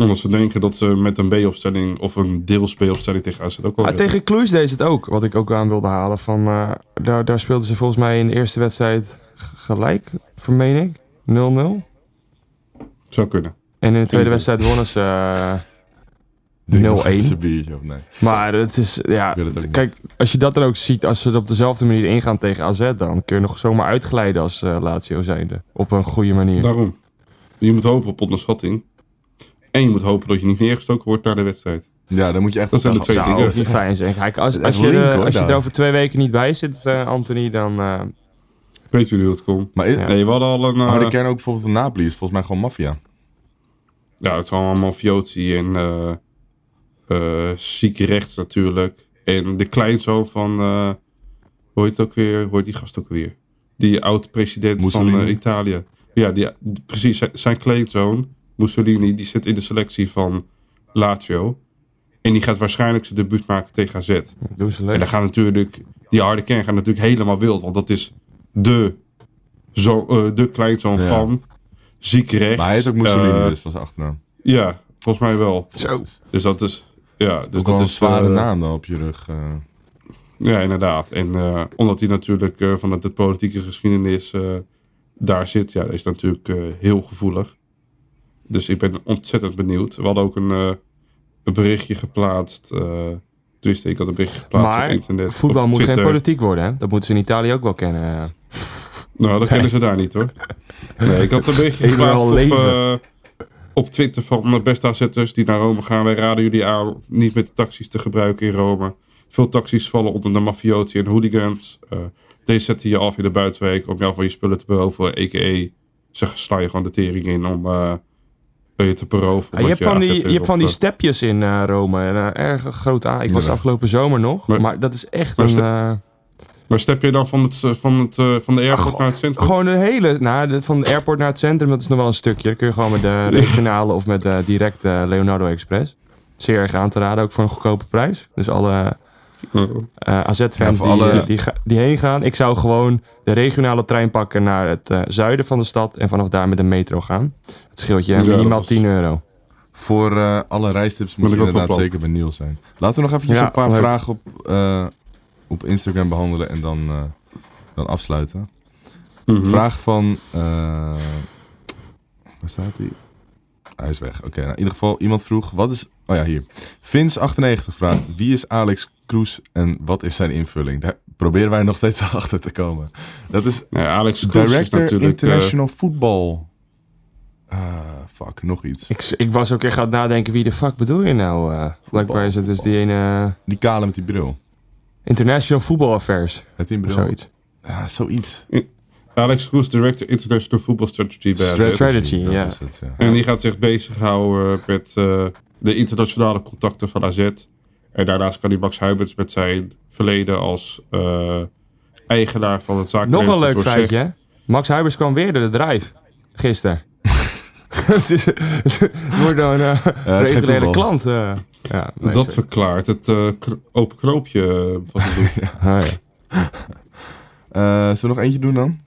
Omdat ze denken dat ze met een B-opstelling of een deels B-opstelling tegen AZ ook wel Ah, tegen Cluj deed ze het ook, wat ik ook aan wilde halen. Van, eh, daar, daar speelden ze volgens mij in de eerste wedstrijd gelijk, vermeen ik. 0-0. Zou kunnen. En in de tweede wedstrijd wonnen ze... eh, Drink nog even 0-1. een biertje of nee. Maar het is, ja, het kijk, als je dat dan ook ziet, als ze het op dezelfde manier ingaan tegen AZ, dan kun je nog zomaar uitglijden als eh Lazio zijnde. Op een goede manier. Daarom. Je moet hopen op onderschatting. En je moet hopen dat je niet neergestoken wordt na de wedstrijd. Ja, dan moet je echt Dat zijn de twee Zou dingen. niet fijn zijn. Kijk, als, als je, link, er- hoor, als je er over twee weken niet bij zit, eh, Anthony, dan... eh, Weet jullie hoe het komt? Maar Ja. Nee, we hadden al een... maar de kern ook bijvoorbeeld van Napoli is volgens mij gewoon maffia. Ja, het is allemaal mafiosi en eh zieke rechts natuurlijk. En de kleinzoon van, eh hoe heet het ook weer? Hoe heet die gast ook weer? Die oud-president van eh, Italië. Ja, die, precies. Zijn, kleinzoon, Mussolini, die zit in de selectie van Lazio. En die gaat waarschijnlijk zijn debuut maken tegen AZ. doen ze En dan gaat natuurlijk, die harde kern gaat natuurlijk helemaal wild. Want dat is de, zo, eh, de kleinzoon Ja. van ziek rechts. Maar hij is ook Mussolini dus van zijn achternaam. Ja, volgens mij wel. Zo. Dus dat is. Ja, dus Dus dat een is. zware eh, naam dan op je rug. eh. Ja, inderdaad. En eh, omdat hij natuurlijk eh, vanuit de politieke geschiedenis eh, daar zit, ja, is het natuurlijk heel gevoelig. Dus ik ben ontzettend benieuwd. We hadden ook een, eh, een berichtje geplaatst. eh dus ik had een berichtje geplaatst Maar op internet. voetbal op moet geen politiek worden, hè? Dat moeten ze in Italië ook wel kennen. Nou, dat kennen ze daar niet hoor. Nee, ik had een berichtje geplaatst op. op Twitter van de beste AZ'ers die naar Rome gaan. Wij raden jullie aan niet met de taxis te gebruiken in Rome. Veel taxis vallen onder de mafiosi en hooligans. Eh, deze zetten je af in de buitenwijk om jou van je spullen te beroven. A.k.a. ze sla je gewoon de tering in om eh, je te beroven. Ah, je omdat hebt van die, je hebt van die stepjes in eh, Rome. En, erg groot aan. Ik was Ja. afgelopen zomer nog. Maar, Maar- dat is echt Maar een... eh, Maar step je dan van, het, eh, van, het, eh, van de airport Ach, naar het centrum? gewoon de hele... Nou, de- van de airport naar het centrum, dat is nog wel een stukje. Dan kun je gewoon met de regionale of met de directe Leonardo Express. Zeer erg aan te raden, ook voor een goedkope prijs. Dus alle Oh. eh, AZ-fans Ja, die, alle- eh, die, heen gaan. Ik zou gewoon de regionale trein pakken naar het eh, zuiden van de stad. En vanaf daar met de metro gaan. Het scheelt je Ja, minimaal dat is- 10 euro. Voor eh, alle reistips moet ik inderdaad zeker bij Niels zijn. Laten we nog eventjes Ja, een paar vragen op, eh, op Instagram behandelen en dan, eh, dan afsluiten. Mhm. Vraag van... eh, waar staat hij? Hij is weg. Oké, nou, in ieder geval iemand vroeg... Wat is... Oh ja, hier. Vins98 vraagt... Wie is Alex Kroes en wat is zijn invulling? Daar proberen wij nog steeds achter te komen. Dat is Ja, Alex Kroes is Director natuurlijk... eh, International Football. Ah, fuck, nog iets. Ik, ik was ook echt aan het nadenken, wie de fuck bedoel je nou? eh blijkbaar is het dus die ene Die kale met die bril. International Football Affairs. Of bril? zoiets. Ja, zoiets. Alex Kroes, Director International Football Strategy bij AZ. Strategy, dat ja. het. En die gaat zich bezighouden met eh, de internationale contacten van AZ. En daarnaast kan hij Max Huibers met zijn verleden als eh, eigenaar van het Nog een leuk feitje, hè? Max Huibers kwam weer door de drive. Gisteren. het, is, het wordt dan een uh, het klant. Ja, nee, Dat verklaart het eh, open knoopje eh, van het doel. Ah, ja. Eh, zullen we nog eentje doen dan?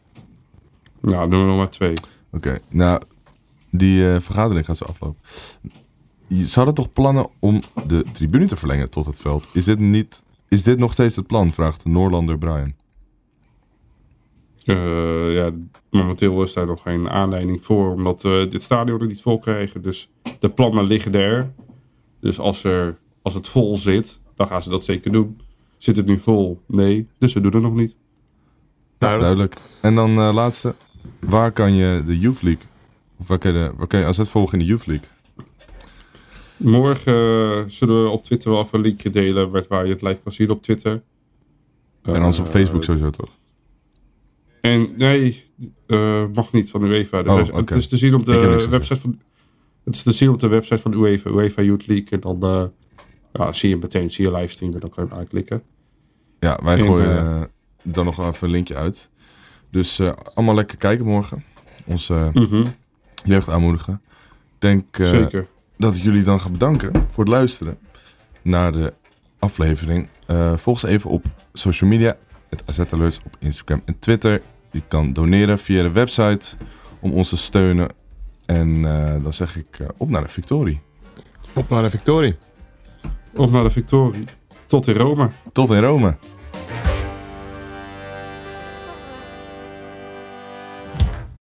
Nou, doen we nog maar twee. Oké, nou, die eh, vergadering gaat zo aflopen. Je- Ze hadden toch plannen om de tribune te verlengen tot het veld? Is dit, niet, is dit nog steeds het plan? Vraagt de Noorlander Brian. Eh, ja, momenteel is daar nog geen aanleiding voor, omdat we dit stadion er niet vol krijgen. Dus de plannen liggen er. Dus als, er, als het vol zit, dan gaan ze dat zeker doen. Zit het nu vol? Nee, dus we doen het nog niet. Duidelijk. Duidelijk. En dan eh, laatste. Waar kan je de Youth League, of waar kan je, de, waar kan je AZ volgen in de Youth League? Morgen eh, zullen we op Twitter wel even een linkje delen met waar je het live kan zien op Twitter. En anders op Eh, Facebook sowieso toch? En nee, eh, mag niet van UEFA. De Oh. Het is te zien op de website van. Het is te zien op de website van UEFA, UEFA Youth League. En dan eh, ja, zie je meteen, zie je livestream en dan kan je hem aanklikken. Ja, wij En, gooien eh, eh, dan nog even een linkje uit. Dus allemaal lekker kijken morgen. Onze Mhm, jeugd aanmoedigen. Ik denk Zeker. dat ik jullie dan ga bedanken voor het luisteren naar de aflevering. Volg ze even op social media. Het AZ Alerts op Instagram en Twitter. Je kan doneren via de website om ons te steunen. En eh, dan zeg ik eh, op naar de victorie. Op naar de victorie. Op naar de victorie. Tot in Rome. Tot in Rome.